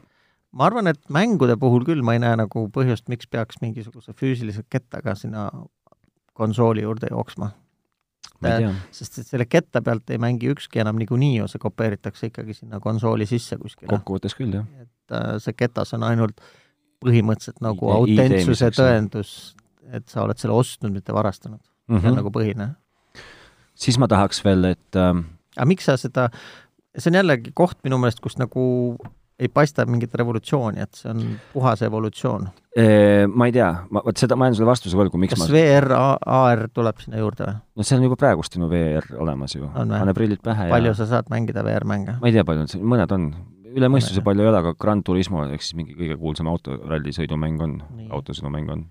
ma arvan, et mängude puhul küll ma ei näe nagu põhjust, miks peaks mingisuguse füüsilise kettaga sinna konsooli juurde jooksma. sest et selle ketta pealt ei mängi ükski enam niikuinii ju, see kopeeritakse ikkagi sinna konsooli sisse kuskile. kokkuvõttes küll, jah. et äh, see ketas on ainult põhimõtteliselt nagu autentsuse tõendus, et sa oled selle ostnud, mitte varastanud mm. -hmm. see on mhm. nagu põhine. siis ma tahaks veel, et äh... aga miks sa seda, see on jällegi koht minu meelest, kus nagu ei paista mingit revolutsiooni, et see on puhas evolutsioon. Ma ei tea, ma, vot seda, ma jään sulle vastuse võlgu, miks kas ma VR, AR tuleb sinna juurde või? no see on juba praegust ju VR olemas ju. pane prillid pähe palju ja... sa saad mängida VR-mänge? ma ei tea, palju on, mõned on. Üle mõistuse palju ei ole, aga Gran Turismo ehk siis mingi kõige kuulsam autorallisõidumäng on, autosõidumäng on.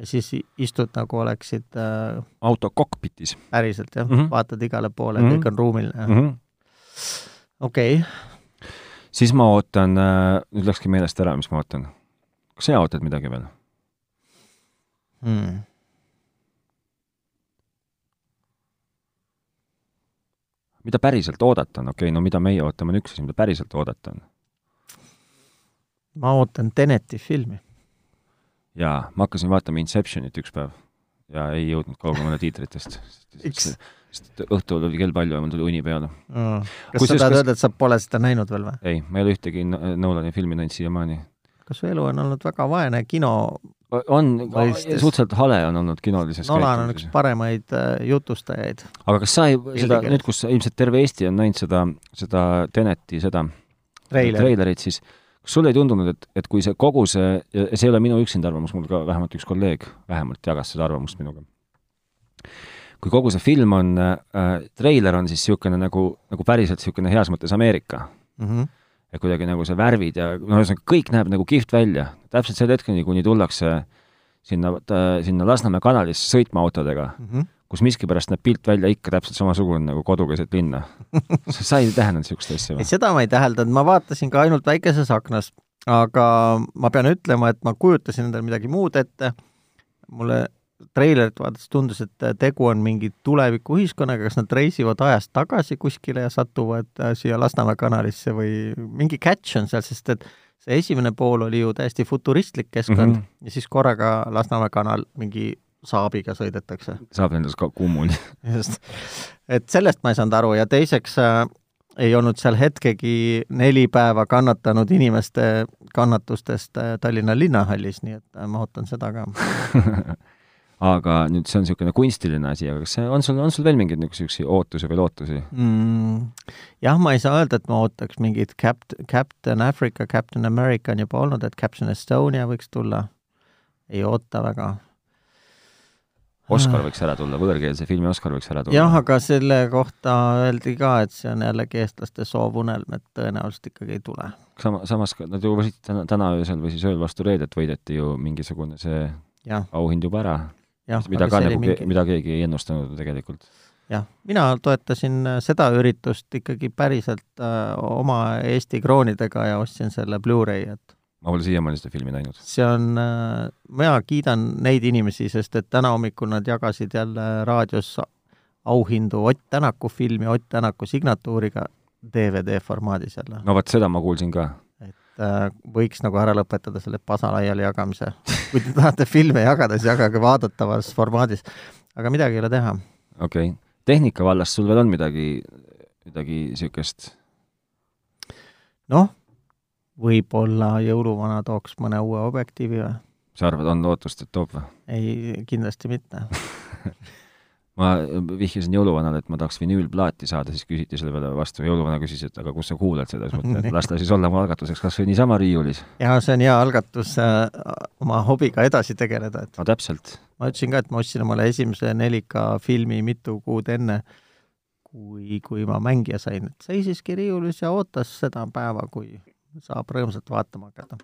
ja siis istud nagu oleksid äh, auto kokpitis. päriselt jah mm, -hmm. vaatad igale poole mm, -hmm. kõik on ruumiline mm -hmm.. okei okay siis ma ootan, äh, nüüd läkski meelest ära, mis ma ootan. kas sina ootad midagi veel hmm.? Mida päriselt oodata on, okei okay,, no mida meie ootame, on üks asi, mida päriselt oodata on? ma ootan Teneti filmi. jaa, ma hakkasin vaatama Inceptionit üks päev ja ei jõudnud kaugemale tiitritest. sest õhtul oli kell palju ja mul tuli uni peale mm.. kas Kus sa tahad öelda, et sa pole seda näinud veel või? ei, ma ei ole ühtegi Nolani filmi näinud siiamaani. Kas su elu on olnud väga vaene kino on, suhteliselt hale on olnud kinolises Nolan on üks paremaid äh, jutustajaid. aga kas sa ei, seda, nüüd, kus ilmselt terve Eesti on näinud seda, seda Teneti, seda Trailer. treilerit, siis kas sulle ei tundunud, et, et kui see kogu see, ja see ei ole minu üksinda arvamus, mul ka vähemalt üks kolleeg vähemalt jagas seda arvamust minuga, kui kogu see film on äh,, treiler on siis niisugune nagu, nagu päriselt niisugune heas mõttes Ameerika mm. -hmm. Et kuidagi nagu see värvid ja no ühesõnaga, kõik näeb nagu kihvt välja. täpselt selle hetkeni, kuni tullakse sinna, sinna Lasnamäe kanalisse sõitma autodega mm, -hmm. kus miskipärast näeb pilt välja ikka täpselt samasugune nagu kodukeset linna sa ei täheldanud niisugust asja või? seda ma ei täheldanud, ma vaatasin ka ainult väikeses aknas, aga ma pean ütlema, et ma kujutasin endale midagi muud ette, mulle treilerit vaadates tundus, et tegu on mingi tulevikuühiskonnaga, kas nad reisivad ajas tagasi kuskile ja satuvad äh, siia Lasnamäe kanalisse või mingi catch on seal, sest et see esimene pool oli ju täiesti futuristlik keskkond mm -hmm. ja siis korraga Lasnamäe kanal mingi saabiga sõidetakse. saab nendes ka kummuni. just. et sellest ma ei saanud aru ja teiseks äh, ei olnud seal hetkegi neli päeva kannatanud inimeste kannatustest äh, Tallinna linnahallis, nii et äh, ma ootan seda ka aga nüüd see on niisugune kunstiline asi, aga kas see, on sul, on sul veel mingeid niisuguseid ootusi või lootusi mm,? jah, ma ei saa öelda, et ma ootaks mingit Capt-, Captain Africa, Captain America on juba olnud, et Captain Estonia võiks tulla. ei oota väga. Oscar võiks ära tulla, võõrkeelse filmi Oscar võiks ära tulla. jah, aga selle kohta öeldi ka, et see on jällegi eestlaste soovunelm, et tõenäoliselt ikkagi ei tule. sama, samas nad ju võisid täna, täna öösel või siis ööl vastu reedet võideti ju mingisugune see ja. auhind juba ära mida ka nagu mingi... mida keegi ei ennustanud tegelikult. jah, mina toetasin äh, seda üritust ikkagi päriselt äh, oma Eesti kroonidega ja ostsin selle Blu-ray, et ma pole siiamaani seda filmi näinud. see on äh,, mina kiidan neid inimesi, sest et täna hommikul nad jagasid jälle raadios auhindu Ott Tänaku filmi Ott Tänaku signatuuriga DVD formaadis jälle. no vot, seda ma kuulsin ka võiks nagu ära lõpetada selle pasa laiali jagamise. kui te tahate filme jagada, siis jagage vaadatavas formaadis. aga midagi ei ole teha. okei okay., tehnika vallas sul veel on midagi, midagi niisugust? noh, võib-olla jõuluvana tooks mõne uue objektiivi või? sa arvad, on lootust, et toob või? ei, kindlasti mitte ma vihjasin jõuluvanale, et ma tahaks vinüülplaati saada, siis küsiti selle peale vastu, jõuluvana küsis, et aga kus sa kuulad seda, siis mõtlen, et las ta siis olla mu algatuseks kas või niisama riiulis. jaa, see on hea algatus äh, oma hobiga edasi tegeleda, et no täpselt. ma ütlesin ka, et ma ostsin omale esimese 4K filmi mitu kuud enne, kui, kui ma mängija sain, et seisiski riiulis ja ootas seda päeva, kui saab rõõmsalt vaatama hakata.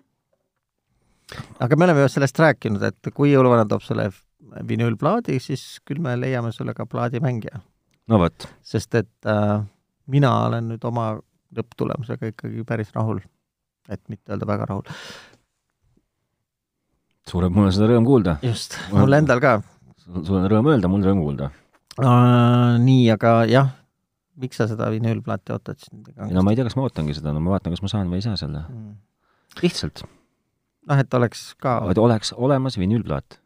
aga me oleme ju sellest rääkinud, et kui jõuluvana toob selle vinüülplaadi, siis küll me leiame sulle ka plaadimängija. no vot. sest et äh, mina olen nüüd oma lõpptulemusega ikkagi päris rahul, et mitte öelda väga rahul. suure, mul on seda rõõm kuulda. just, mul endal ka. sul on rõõm öelda, mul rõõm kuulda uh,. nii, aga jah, miks sa seda vinüülplaati ootad siis no ma ei tea, kas ma ootangi seda, no ma vaatan, kas ma saan või ei saa selle mm.. lihtsalt. noh, et oleks ka oleks olemas vinüülplaat.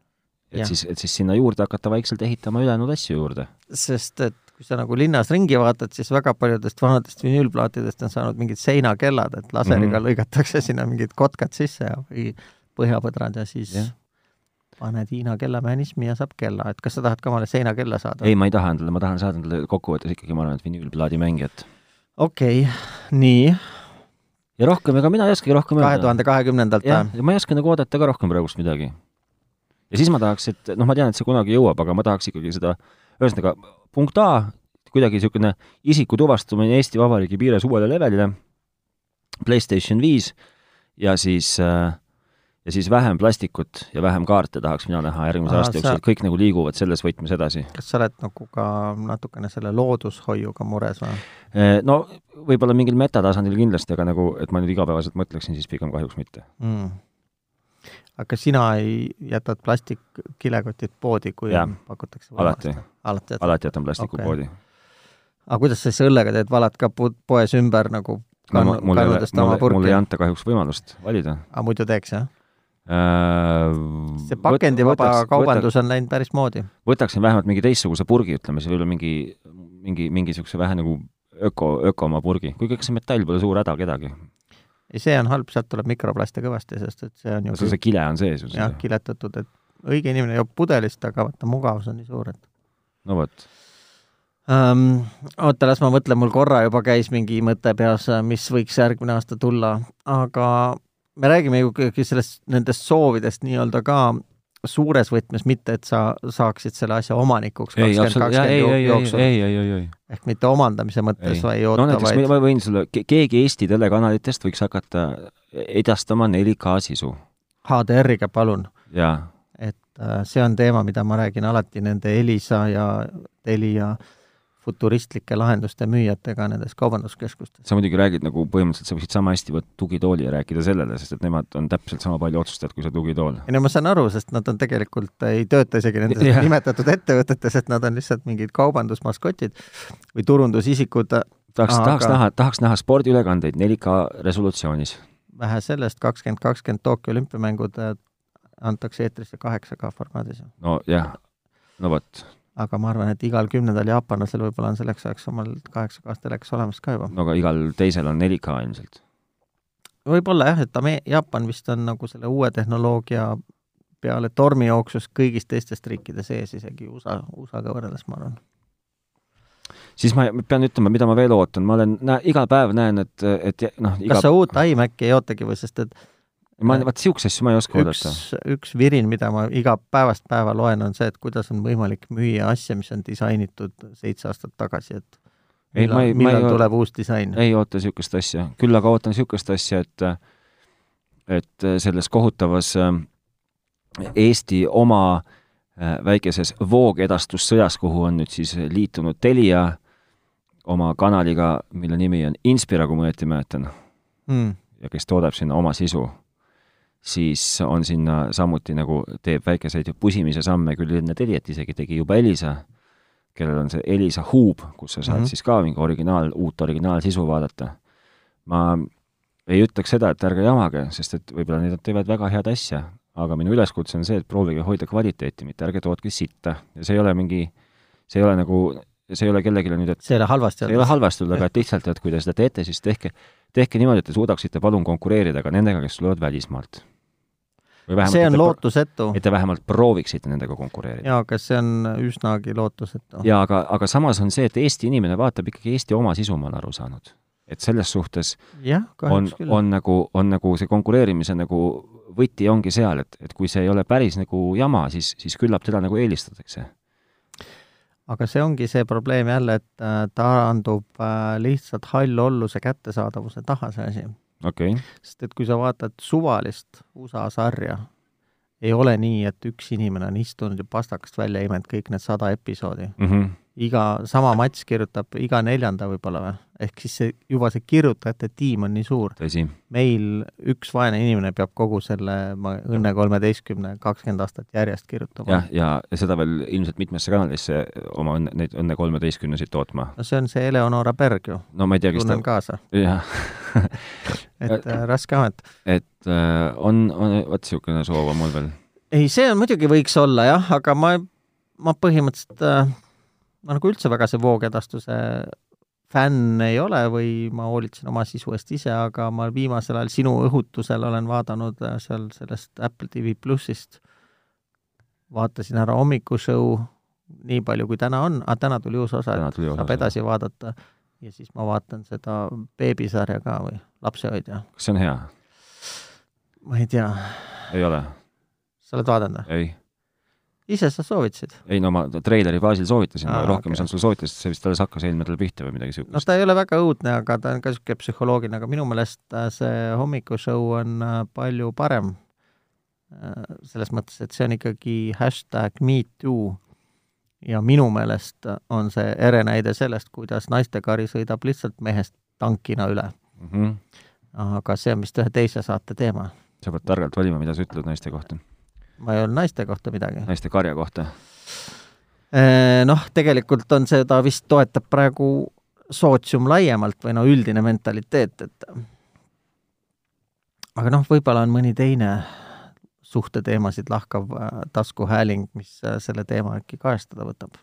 Et ja. siis, et siis sinna juurde hakata vaikselt ehitama ülejäänud asju juurde. sest et kui sa nagu linnas ringi vaatad, siis väga paljudest vanadest vinüülplaatidest on saanud mingid seinakellad, et laseriga mm -hmm. lõigatakse sinna mingid kotkad sisse ja või põhjapõdrad ja siis yeah paned Hiina kellamehhanismi ja saab kella, et kas sa tahad ka omale seinakella saada? ei, ma ei taha endale, ma tahan saada endale kokkuvõttes ikkagi, ma arvan, et vinüülplaadi mängijat. okei okay., nii. ja rohkem, ega mina ei oskagi rohkem kahe tuhande kahekümnendalt või? ja ma ei oska nagu oodata ka rohkem praegust midagi. Ja siis ma tahaks, et noh, ma tean, et see kunagi jõuab, aga ma tahaks ikkagi seda, ühesõnaga punkt A, kuidagi niisugune isiku tuvastamine Eesti Vabariigi piires uuele levelile, PlayStation viis ja siis äh, ja siis vähem plastikut ja vähem kaarte tahaks mina näha järgmise aasta jooksul, et kõik nagu liiguvad selles võtmes edasi. kas sa oled nagu ka natukene selle loodushoiuga mures või? Eh, no võib-olla mingil metatasandil kindlasti, aga nagu, et ma nüüd igapäevaselt mõtleksin, siis pigem kahjuks mitte mm. Aga sina ei jätad plastikkilekotid poodi, kui ja. pakutakse alati, alati, alati jätan plastiku okay. poodi. aga kuidas sa siis õllega teed, valad ka poes ümber nagu kannu, no, mulle, mulle, mulle ei anta kahjuks võimalust valida. aga muidu teeks, jah? Äh, see pakendivaba kaubandus on läinud päris moodi. võtaksin vähemalt mingi teistsuguse purgi, ütleme siis võib-olla mingi, mingi, mingi niisuguse vähe nagu öko, ökoma purgi, kuigi ega see metall pole suur häda kedagi. Ei, see on halb, sealt tuleb mikroplaste kõvasti, sest et see on ju see, see kile on sees ju. jah, kiletatud, et õige inimene joob pudelist, aga vaata, mugavus on nii suur, et no vot um,. oota, las ma mõtlen, mul korra juba käis mingi mõte peas, mis võiks järgmine aasta tulla, aga me räägime ju sellest, nendest soovidest nii-öelda ka suures võtmes, mitte et sa saaksid selle asja omanikuks kakskümmend, kakskümmend jooksul. ei, ei, ei, ei. ehk mitte omandamise mõttes, vaid oota, no näiteks vaid... ma võin sulle, keegi Eesti telekanalitest võiks hakata edastama 4K sisu. HDR-iga, palun. et äh, see on teema, mida ma räägin alati nende Elisa ja Telia äh, futuristlike lahenduste müüjatega nendes kaubanduskeskustes. sa muidugi räägid nagu põhimõtteliselt, sa võiksid sama hästi võtta tugitooli ja rääkida sellele, sest et nemad on täpselt sama palju otsustajad kui see tugitool. ei no ma saan aru, sest nad on tegelikult, ei tööta isegi nendes yeah. nimetatud ettevõtetes, et nad on lihtsalt mingid kaubandusmaskotid või turundusisikud. tahaks aga..., tahaks näha, tahaks näha spordiülekandeid 4K resolutsioonis. vähe sellest, kakskümmend kakskümmend Tokyo olümpiamängud äh, antakse eetrisse 8K formaadis. no jah, no vot aga ma arvan, et igal kümnendal jaapanlasel võib-olla on selleks ajaks omal kaheksa K telekas olemas ka juba. no aga igal teisel on 4K ilmselt. võib-olla jah, et Ame-, Jaapan vist on nagu selle uue tehnoloogia peale tormijooksust kõigist teistest riikide sees, isegi USA, USA-ga võrreldes, ma arvan. siis ma pean ütlema, mida ma veel ootan, ma olen, näe, iga päev näen, et, et noh iga... kas sa uut iMaci ei ootagi või, sest et ma, vaat niisuguseid asju ma ei oska oodata. üks virin, mida ma iga päevast päeva loen, on see, et kuidas on võimalik müüa asja, mis on disainitud seitse aastat tagasi, et ei, millal, ei, millal ei, tuleb uus disain? ei oota niisugust asja, küll aga ootan niisugust asja, et et selles kohutavas äh, Eesti oma äh, väikeses voogedastussõjas, kuhu on nüüd siis liitunud Telia oma kanaliga, mille nimi on Inspira, kui ma õieti mäletan mm., ja kes toodab sinna oma sisu siis on sinna samuti nagu, teeb väikeseid pusimise samme küll enne Teliat, isegi tegi juba Elisa, kellel on see Elisa Hub, kus sa saad mm -hmm. siis ka mingi originaal, uut originaalsisu vaadata. ma ei ütleks seda, et ärge jamage, sest et võib-olla need teevad väga head asja, aga minu üleskutse on see, et proovige hoida kvaliteeti, mitte ärge tootke sitta. ja see ei ole mingi, see ei ole nagu, see ei ole kellelegi nüüd, et see ei ole halvasti öelda. see ei ole halvasti öelda, aga et lihtsalt, et kui te seda teete, siis tehke, tehke niimoodi, et te suudaksite palun konkureerida ka nendega, kes tulevad välismaalt see on lootusetu. et te vähemalt prooviksite nendega konkureerida. jaa, aga see on üsnagi lootusetu. jaa, aga, aga samas on see, et Eesti inimene vaatab ikkagi Eesti oma sisu, ma olen aru saanud. et selles suhtes ja, on, on nagu, on nagu see konkureerimise nagu võti ongi seal, et, et kui see ei ole päris nagu jama, siis, siis küllap teda nagu eelistatakse. Aga see ongi see probleem jälle, et äh, taandub äh, lihtsalt hallolluse kättesaadavuse taha, see asi okay.. sest et kui sa vaatad suvalist USA sarja, ei ole nii, et üks inimene on istunud ja pastakast välja imenud kõik need sada episoodi mm. -hmm. Iga, sama Mats kirjutab iga neljanda võib-olla või? ehk siis see, juba see kirjutajate tiim on nii suur. meil üks vaene inimene peab kogu selle ma, Õnne kolmeteistkümne kakskümmend aastat järjest kirjutama. jah, ja, ja seda veel ilmselt mitmesse kanalisse oma õnne, neid Õnne kolmeteistkümnesid tootma. no see on see Eleonora Berg ju. no ma ei tea, kes tunnen ta... kaasa. jah et äh, raske amet. et äh, on, on, vot niisugune soov on mul veel. ei, see on muidugi võiks olla jah, aga ma, ma põhimõtteliselt äh, ma nagu üldse väga see voogedastuse fänn ei ole või ma hoolitsen oma sisu eest ise, aga ma viimasel ajal sinu õhutusel olen vaadanud äh, seal sellest Apple TV plussist, vaatasin ära hommikushow, nii palju kui täna on, aga täna tuli uus osa, et saab osa. edasi vaadata ja siis ma vaatan seda beebisarja ka või Lapsehoidja. kas see on hea? ma ei tea. ei ole? sa oled vaadanud või? ei ise sa soovitasid? ei no ma treileri baasil soovitasin, rohkem okay. ei saanud sulle soovitada, sest see vist alles hakkas eelmine nädal pihta või midagi niisugust. no ta ei ole väga õudne, aga ta on ka niisugune psühholoogiline, aga minu meelest äh, see hommikushow on äh, palju parem. Äh, selles mõttes, et see on ikkagi hashtag me too ja minu meelest on see ere näide sellest, kuidas naistekari sõidab lihtsalt mehest tankina üle mm. -hmm. aga see on vist ühe teise saate teema. sa pead targalt valima, mida sa ütled naiste kohta ma ei öelnud naiste kohta midagi. naiste karja kohta? Äh, noh, tegelikult on seda vist toetab praegu sootsium laiemalt või no üldine mentaliteet, et aga noh, võib-olla on mõni teine suhteteemasid lahkav äh, taskuhääling, mis äh, selle teema äkki kajastada võtab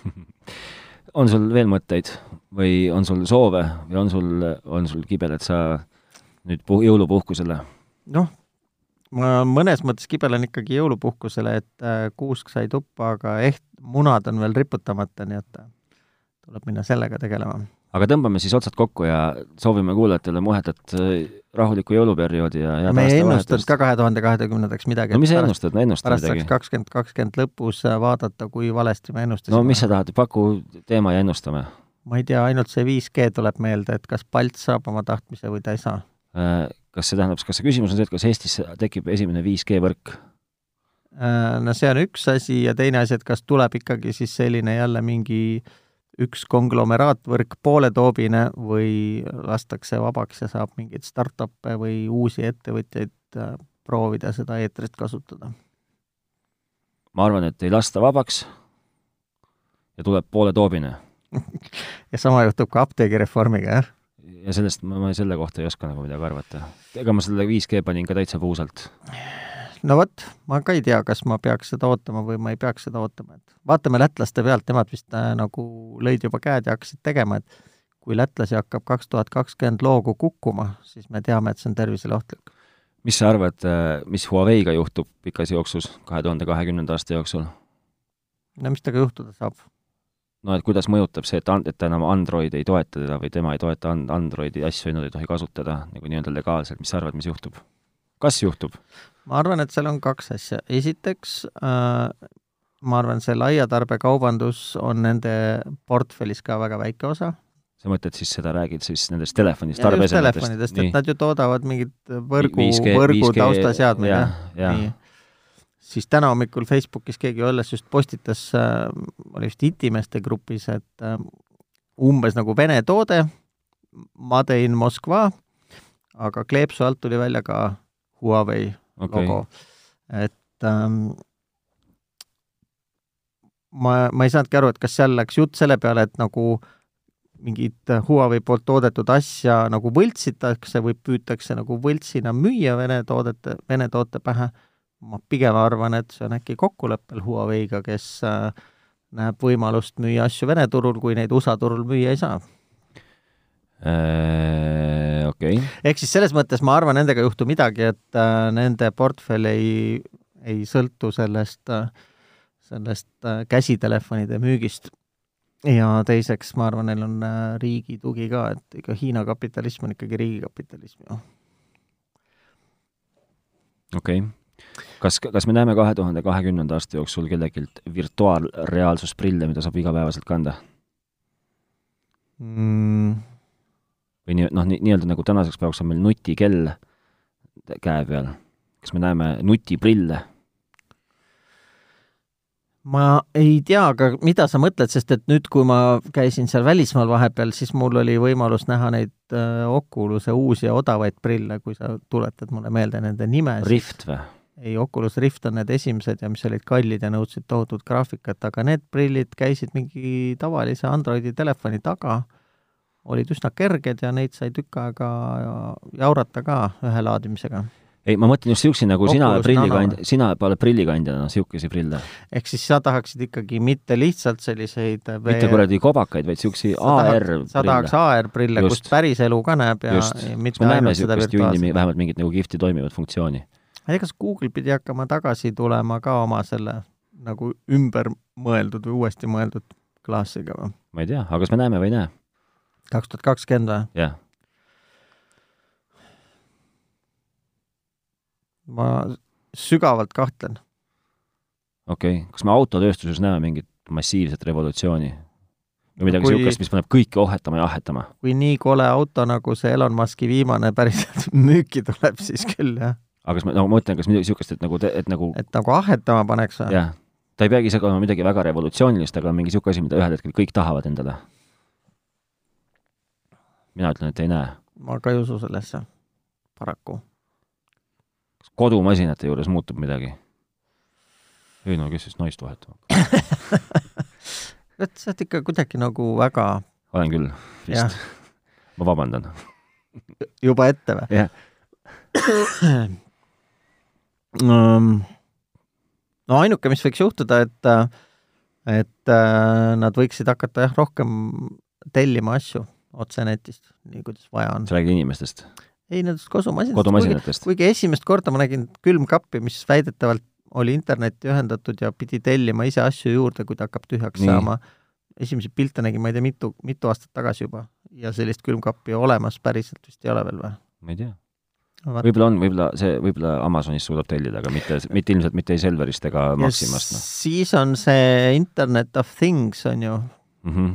on sul veel mõtteid või on sul soove või on sul, on sul kibel, et sa nüüd puh-, jõulupuhkusele? noh, ma mõnes mõttes kibelen ikkagi jõulupuhkusele, et äh, kuusk sai tuppa, aga eht-, munad on veel riputamata, nii et äh, tuleb minna sellega tegelema. aga tõmbame siis otsad kokku ja soovime kuulajatele muhedat äh, rahulikku jõuluperioodi ja head me ei ennustanud ka kahe tuhande kahekümnendaks midagi. no mis sa ennustad, no ennusta midagi. pärast saaks kakskümmend kakskümmend lõpus vaadata, kui valesti me ennustasime. no mis sa tahad, paku teema ja ennustame. ma ei tea, ainult see 5G tuleb meelde, et kas Balt saab oma tahtmise või ta ei saa kas see tähendab, kas see küsimus on see, et kas Eestis tekib esimene 5G võrk? Äh, no see on üks asi ja teine asi, et kas tuleb ikkagi siis selline jälle mingi üks konglomeraatvõrk pooletoobine või lastakse vabaks ja saab mingeid startup'e või uusi ettevõtjaid äh, proovida seda eetrit kasutada? ma arvan, et ei lasta vabaks ja tuleb pooletoobine ja sama juhtub ka apteegireformiga, jah? Ja sellest ma, ma selle kohta ei oska nagu midagi arvata. ega ma selle 5G panin ka täitsa puusalt. no vot, ma ka ei tea, kas ma peaks seda ootama või ma ei peaks seda ootama, et vaatame lätlaste pealt, nemad vist äh, nagu lõid juba käed ja hakkasid tegema, et kui lätlasi hakkab kaks tuhat kakskümmend loogu kukkuma, siis me teame, et see on tervisele ohtlik. mis sa arvad, äh, mis Huawei'ga juhtub pikas jooksus, kahe tuhande kahekümnenda aasta jooksul? no mis temaga juhtuda saab? No et kuidas mõjutab see, et, et enam Android ei toeta teda või tema ei toeta and-, Androidi asju, nad ei tohi kasutada nagu nii-öelda legaalselt, mis sa arvad, mis juhtub? kas juhtub? ma arvan, et seal on kaks asja, esiteks äh, ma arvan, see laiatarbekaubandus on nende portfellis ka väga väike osa. sa mõtled siis seda, räägid siis nendest telefonist, tarbeesemetest? telefonidest, et nad ju toodavad mingit võrgu, võrgu taustaseadmeid, jah ja. Siis täna hommikul Facebookis keegi olles just postitas äh,, oli vist itimeeste grupis, et äh, umbes nagu Vene toode, Made in Moskva, aga kleepsu alt tuli välja ka Huawei okay. logo. et ähm, ma, ma ei saanudki aru, et kas seal läks jutt selle peale, et nagu mingit Huawei poolt toodetud asja nagu võltsitakse või püütakse nagu võltsina müüa Vene toodete, Vene toote pähe ma pigem arvan, et see on äkki kokkuleppel Huawei'ga, kes äh, näeb võimalust müüa asju Vene turul, kui neid USA turul müüa ei saa äh,. okei okay.. ehk siis selles mõttes ma arvan, nendega ei juhtu midagi, et äh, nende portfell ei, ei sõltu sellest äh,, sellest äh, käsitelefonide müügist. ja teiseks, ma arvan, neil on äh, riigi tugi ka, et ega Hiina kapitalism on ikkagi riigikapitalism ju. okei okay kas, kas me näeme kahe tuhande kahekümnenda aasta jooksul kellelgi virtuaalreaalsusprille, mida saab igapäevaselt kanda mm.? või nii, noh, nii-öelda nagu tänaseks päevaks on meil nutikell käe peal. kas me näeme nutiprille? ma ei tea, aga mida sa mõtled, sest et nüüd, kui ma käisin seal välismaal vahepeal, siis mul oli võimalus näha neid äh, Oculus'e uusi ja odavaid prille, kui sa tuletad mulle meelde nende nimesid. Rift või? Ei, Oculus Rift on need esimesed ja mis olid kallid ja nõudsid tohutut graafikat, aga need prillid käisid mingi tavalise Androidi telefoni taga, olid üsna kerged ja neid sai tükk aega jaurata ka ühe laadimisega. ei, ma mõtlen just niisuguseid, nagu sina Oculus prillikandja, sina oled prillikandjana niisuguseid prille. ehk siis sa tahaksid ikkagi mitte lihtsalt selliseid mitte kuradi kobakaid, vaid niisuguseid AR sa tahaks prille. AR-prille, kust päris elu ka näeb ja, just, ja mitte ainult seda virtuaalset. vähemalt mingit nagu kihvti toimivat funktsiooni? Ma ei tea, kas Google pidi hakkama tagasi tulema ka oma selle nagu ümber mõeldud või uuesti mõeldud klaasiga või? ma ei tea, aga kas me näeme või ei näe? kaks tuhat kakskümmend või? jah, ma sügavalt kahtlen. okei okay., kas me autotööstuses näeme mingit massiivset revolutsiooni? või midagi Kui- niisugust, mis paneb kõike ohhetama ja ahetama? kui nii kole auto, nagu see Elon Muski viimane päriselt müüki tuleb, siis küll jah. Aga kas me, no ma mõtlen, kas midagi niisugust, et nagu, et nagu et nagu ahetama paneks või? jah, ta ei peagi isegi olema midagi väga revolutsioonilist, aga mingi niisugune asi, mida ühel hetkel kõik tahavad endale. mina ütlen, et ei näe. ma ka ei usu sellesse, paraku. kas kodumasinate juures muutub midagi? ei no kes siis naist vahetab? et sa oled ikka kuidagi nagu väga olen küll, vist. ma vabandan. juba ette või? jah, no ainuke, mis võiks juhtuda, et, et äh, nad võiksid hakata jah, rohkem tellima asju otse netist, nii kuidas vaja on. sa räägid inimestest, ei, nendest kodumasinatest. kodumasinatest. kuigi esimest korda ma nägin külmkappi, mis väidetavalt oli internetti ühendatud ja pidi tellima ise asju juurde, kui ta hakkab tühjaks. Nii. saama. esimesi pilte nägin, ma ei tea, mitu, mitu aastat tagasi juba ja sellist külmkappi olemas päriselt vist ei ole veel või? ma ei tea. Võib-olla on, võib-olla see, võib-olla Amazonist suudab tellida, aga mitte, mitte ilmselt mitte ei Selverist ega Maximast, noh siis on see Internet of Things on ju mm -hmm.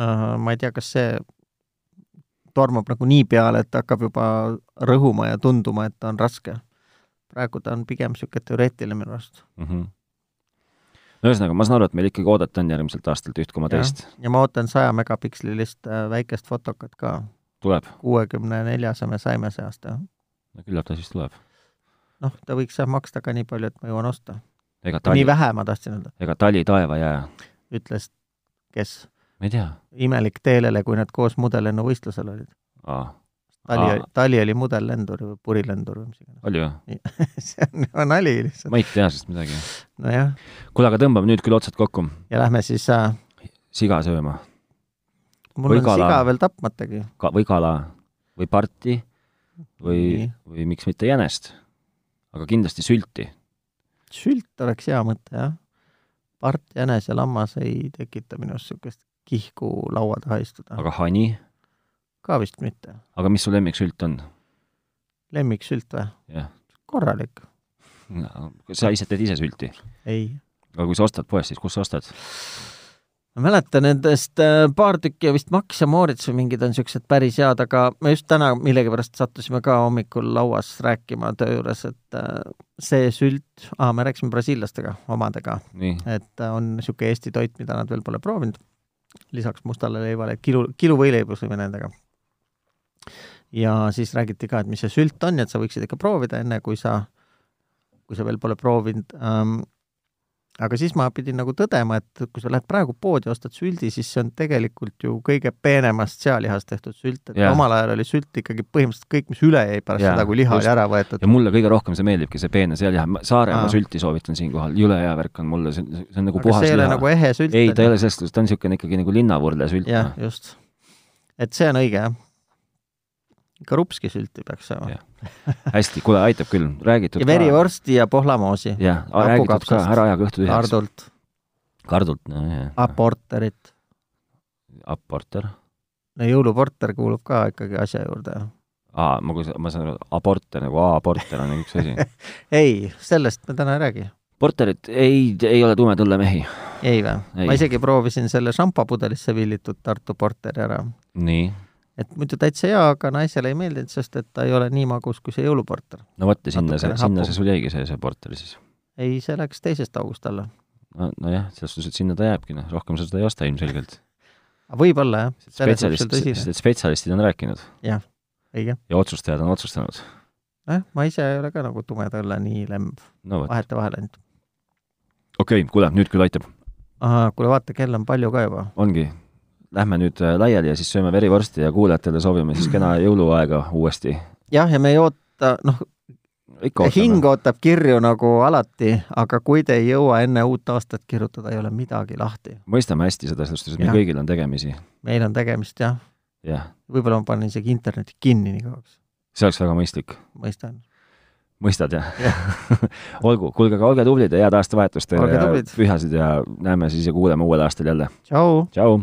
uh,, ma ei tea, kas see tormab nagu nii peale, et hakkab juba rõhuma ja tunduma, et ta on raske. praegu ta on pigem niisugune teoreetiline minu arust. mm. -hmm. no ühesõnaga, ma saan aru, et meil ikkagi oodata on järgmiselt aastalt üht koma teist. ja ma ootan saja megapikslilist äh, väikest fotokat ka. tuleb? kuuekümne neljase me saime see aasta. No küllap ta siis tuleb. noh, ta võiks jah maksta ka nii palju, et ma jõuan osta. tali nii, vähe, ma tahtsin öelda, ega tali taeva jää. ütles kes? ma ei tea. imelik teelele, kui nad koos mudellennuvõistlusel olid. tali tali oli mudellendur või purilendur või mis iganes. oli või? see on juba nali lihtsalt. ma ei tea sellest midagi. nojah, kuule, aga tõmbame nüüd küll otsad kokku. ja lähme siis äh, siga sööma. mul Või on kala. siga veel tapmatagi. ka-, või kala või parti või või miks mitte jänest. aga kindlasti sülti. sült oleks hea mõte, jah. part, jänes ja lammas ei tekita minus niisugust kihku laua taha istuda. aga hani? ka vist mitte. aga mis su lemmiksült on? lemmiksült või? korralik. sa ise teed ise sülti? ei. aga kui sa ostad poest, siis kus sa ostad? Ma mäletan nendest äh, paar tükki vist Max ja Moritz või mingid on niisugused päris head, aga me just täna millegipärast sattusime ka hommikul lauas rääkima töö juures, et äh, see sült, aa, me rääkisime brasiillastega, omadega, et äh, on niisugune Eesti toit, mida nad veel pole proovinud, lisaks mustale leivale, kilu, kiluvõileibu sõime nendega. ja siis räägiti ka, et mis see sült on ja et sa võiksid ikka proovida enne, kui sa, kui sa veel pole proovinud ähm,. Aga siis ma pidin nagu tõdema, et kui sa lähed praegu poodi ja ostad süldi, siis see on tegelikult ju kõige peenemast sealihast tehtud sült, et Jah. omal ajal oli sült ikkagi põhimõtteliselt kõik, mis üle jäi pärast Jaa, seda, kui liha oli ära võetud ja. mulle kõige rohkem see meeldibki, see peene sealiha, Saaremaa Aa. sülti soovitan siinkohal, jõle hea värk on mulle, see on, see on nagu aga puhas see ei ole liha nagu ehe sült. ei, ta ei ole selles suhtes, ta on niisugune ikkagi nagu linnavurle sült. jah, just. et see on õige, jah. Karupski sülti peaks saama hästi, kuule, aitab küll, räägitud ja verivorsti ja pohlamoosi. jah, räägitud ka, ära aja kõhtu tühjaks. Hardult, Kardult, nojah. aporterit. aporter. no jõuluporter kuulub ka ikkagi asja juurde. aa, ma, ma saan aru, aborter nagu A-porter on üks asi. ei, sellest me täna ei räägi. porterit ei, ei ole tumetõllemehi. ei või? Ma isegi proovisin selle šampopudelisse villitud Tartu porteri ära. nii, et muidu täitsa hea, aga naisele ei meeldinud, sest et ta ei ole nii magus kui see jõuluporter. no vot ja sinna see, sinna see sul jäigi, see, see porter siis. ei, see läks teisest august alla. no nojah, selles suhtes, et sinna ta jääbki, noh, rohkem sa seda ei osta ilmselgelt. võib-olla jah, spetsialist, sest spetsialistid on rääkinud õige. ja otsustajad on otsustanud. jah, ma ise ei ole ka nagu tumeda õlle nii lemb, no vahetevahel ainult. okei okay,, kuule, nüüd küll aitab. kuule, vaata, kell on palju ka juba. ongi. Lähme nüüd äh, laiali ja siis sööme verivorsti ja kuulajatele soovime siis kena jõuluaega uuesti. jah, ja me ei oota, noh, hing ootab kirju nagu alati, aga kui te ei jõua enne uut aastat kirjutada, ei ole midagi lahti. mõistame hästi seda, et meil kõigil on tegemisi. meil on tegemist jah, jah, võib-olla ma panen isegi interneti kinni nii kauaks, see oleks väga mõistlik. mõistan. mõistad, jah? olgu, kuulge, aga olge tublid ja head aastavahetust teile ja pühasid ja näeme siis ja kuuleme uuel aastal jälle. tšau! tšau!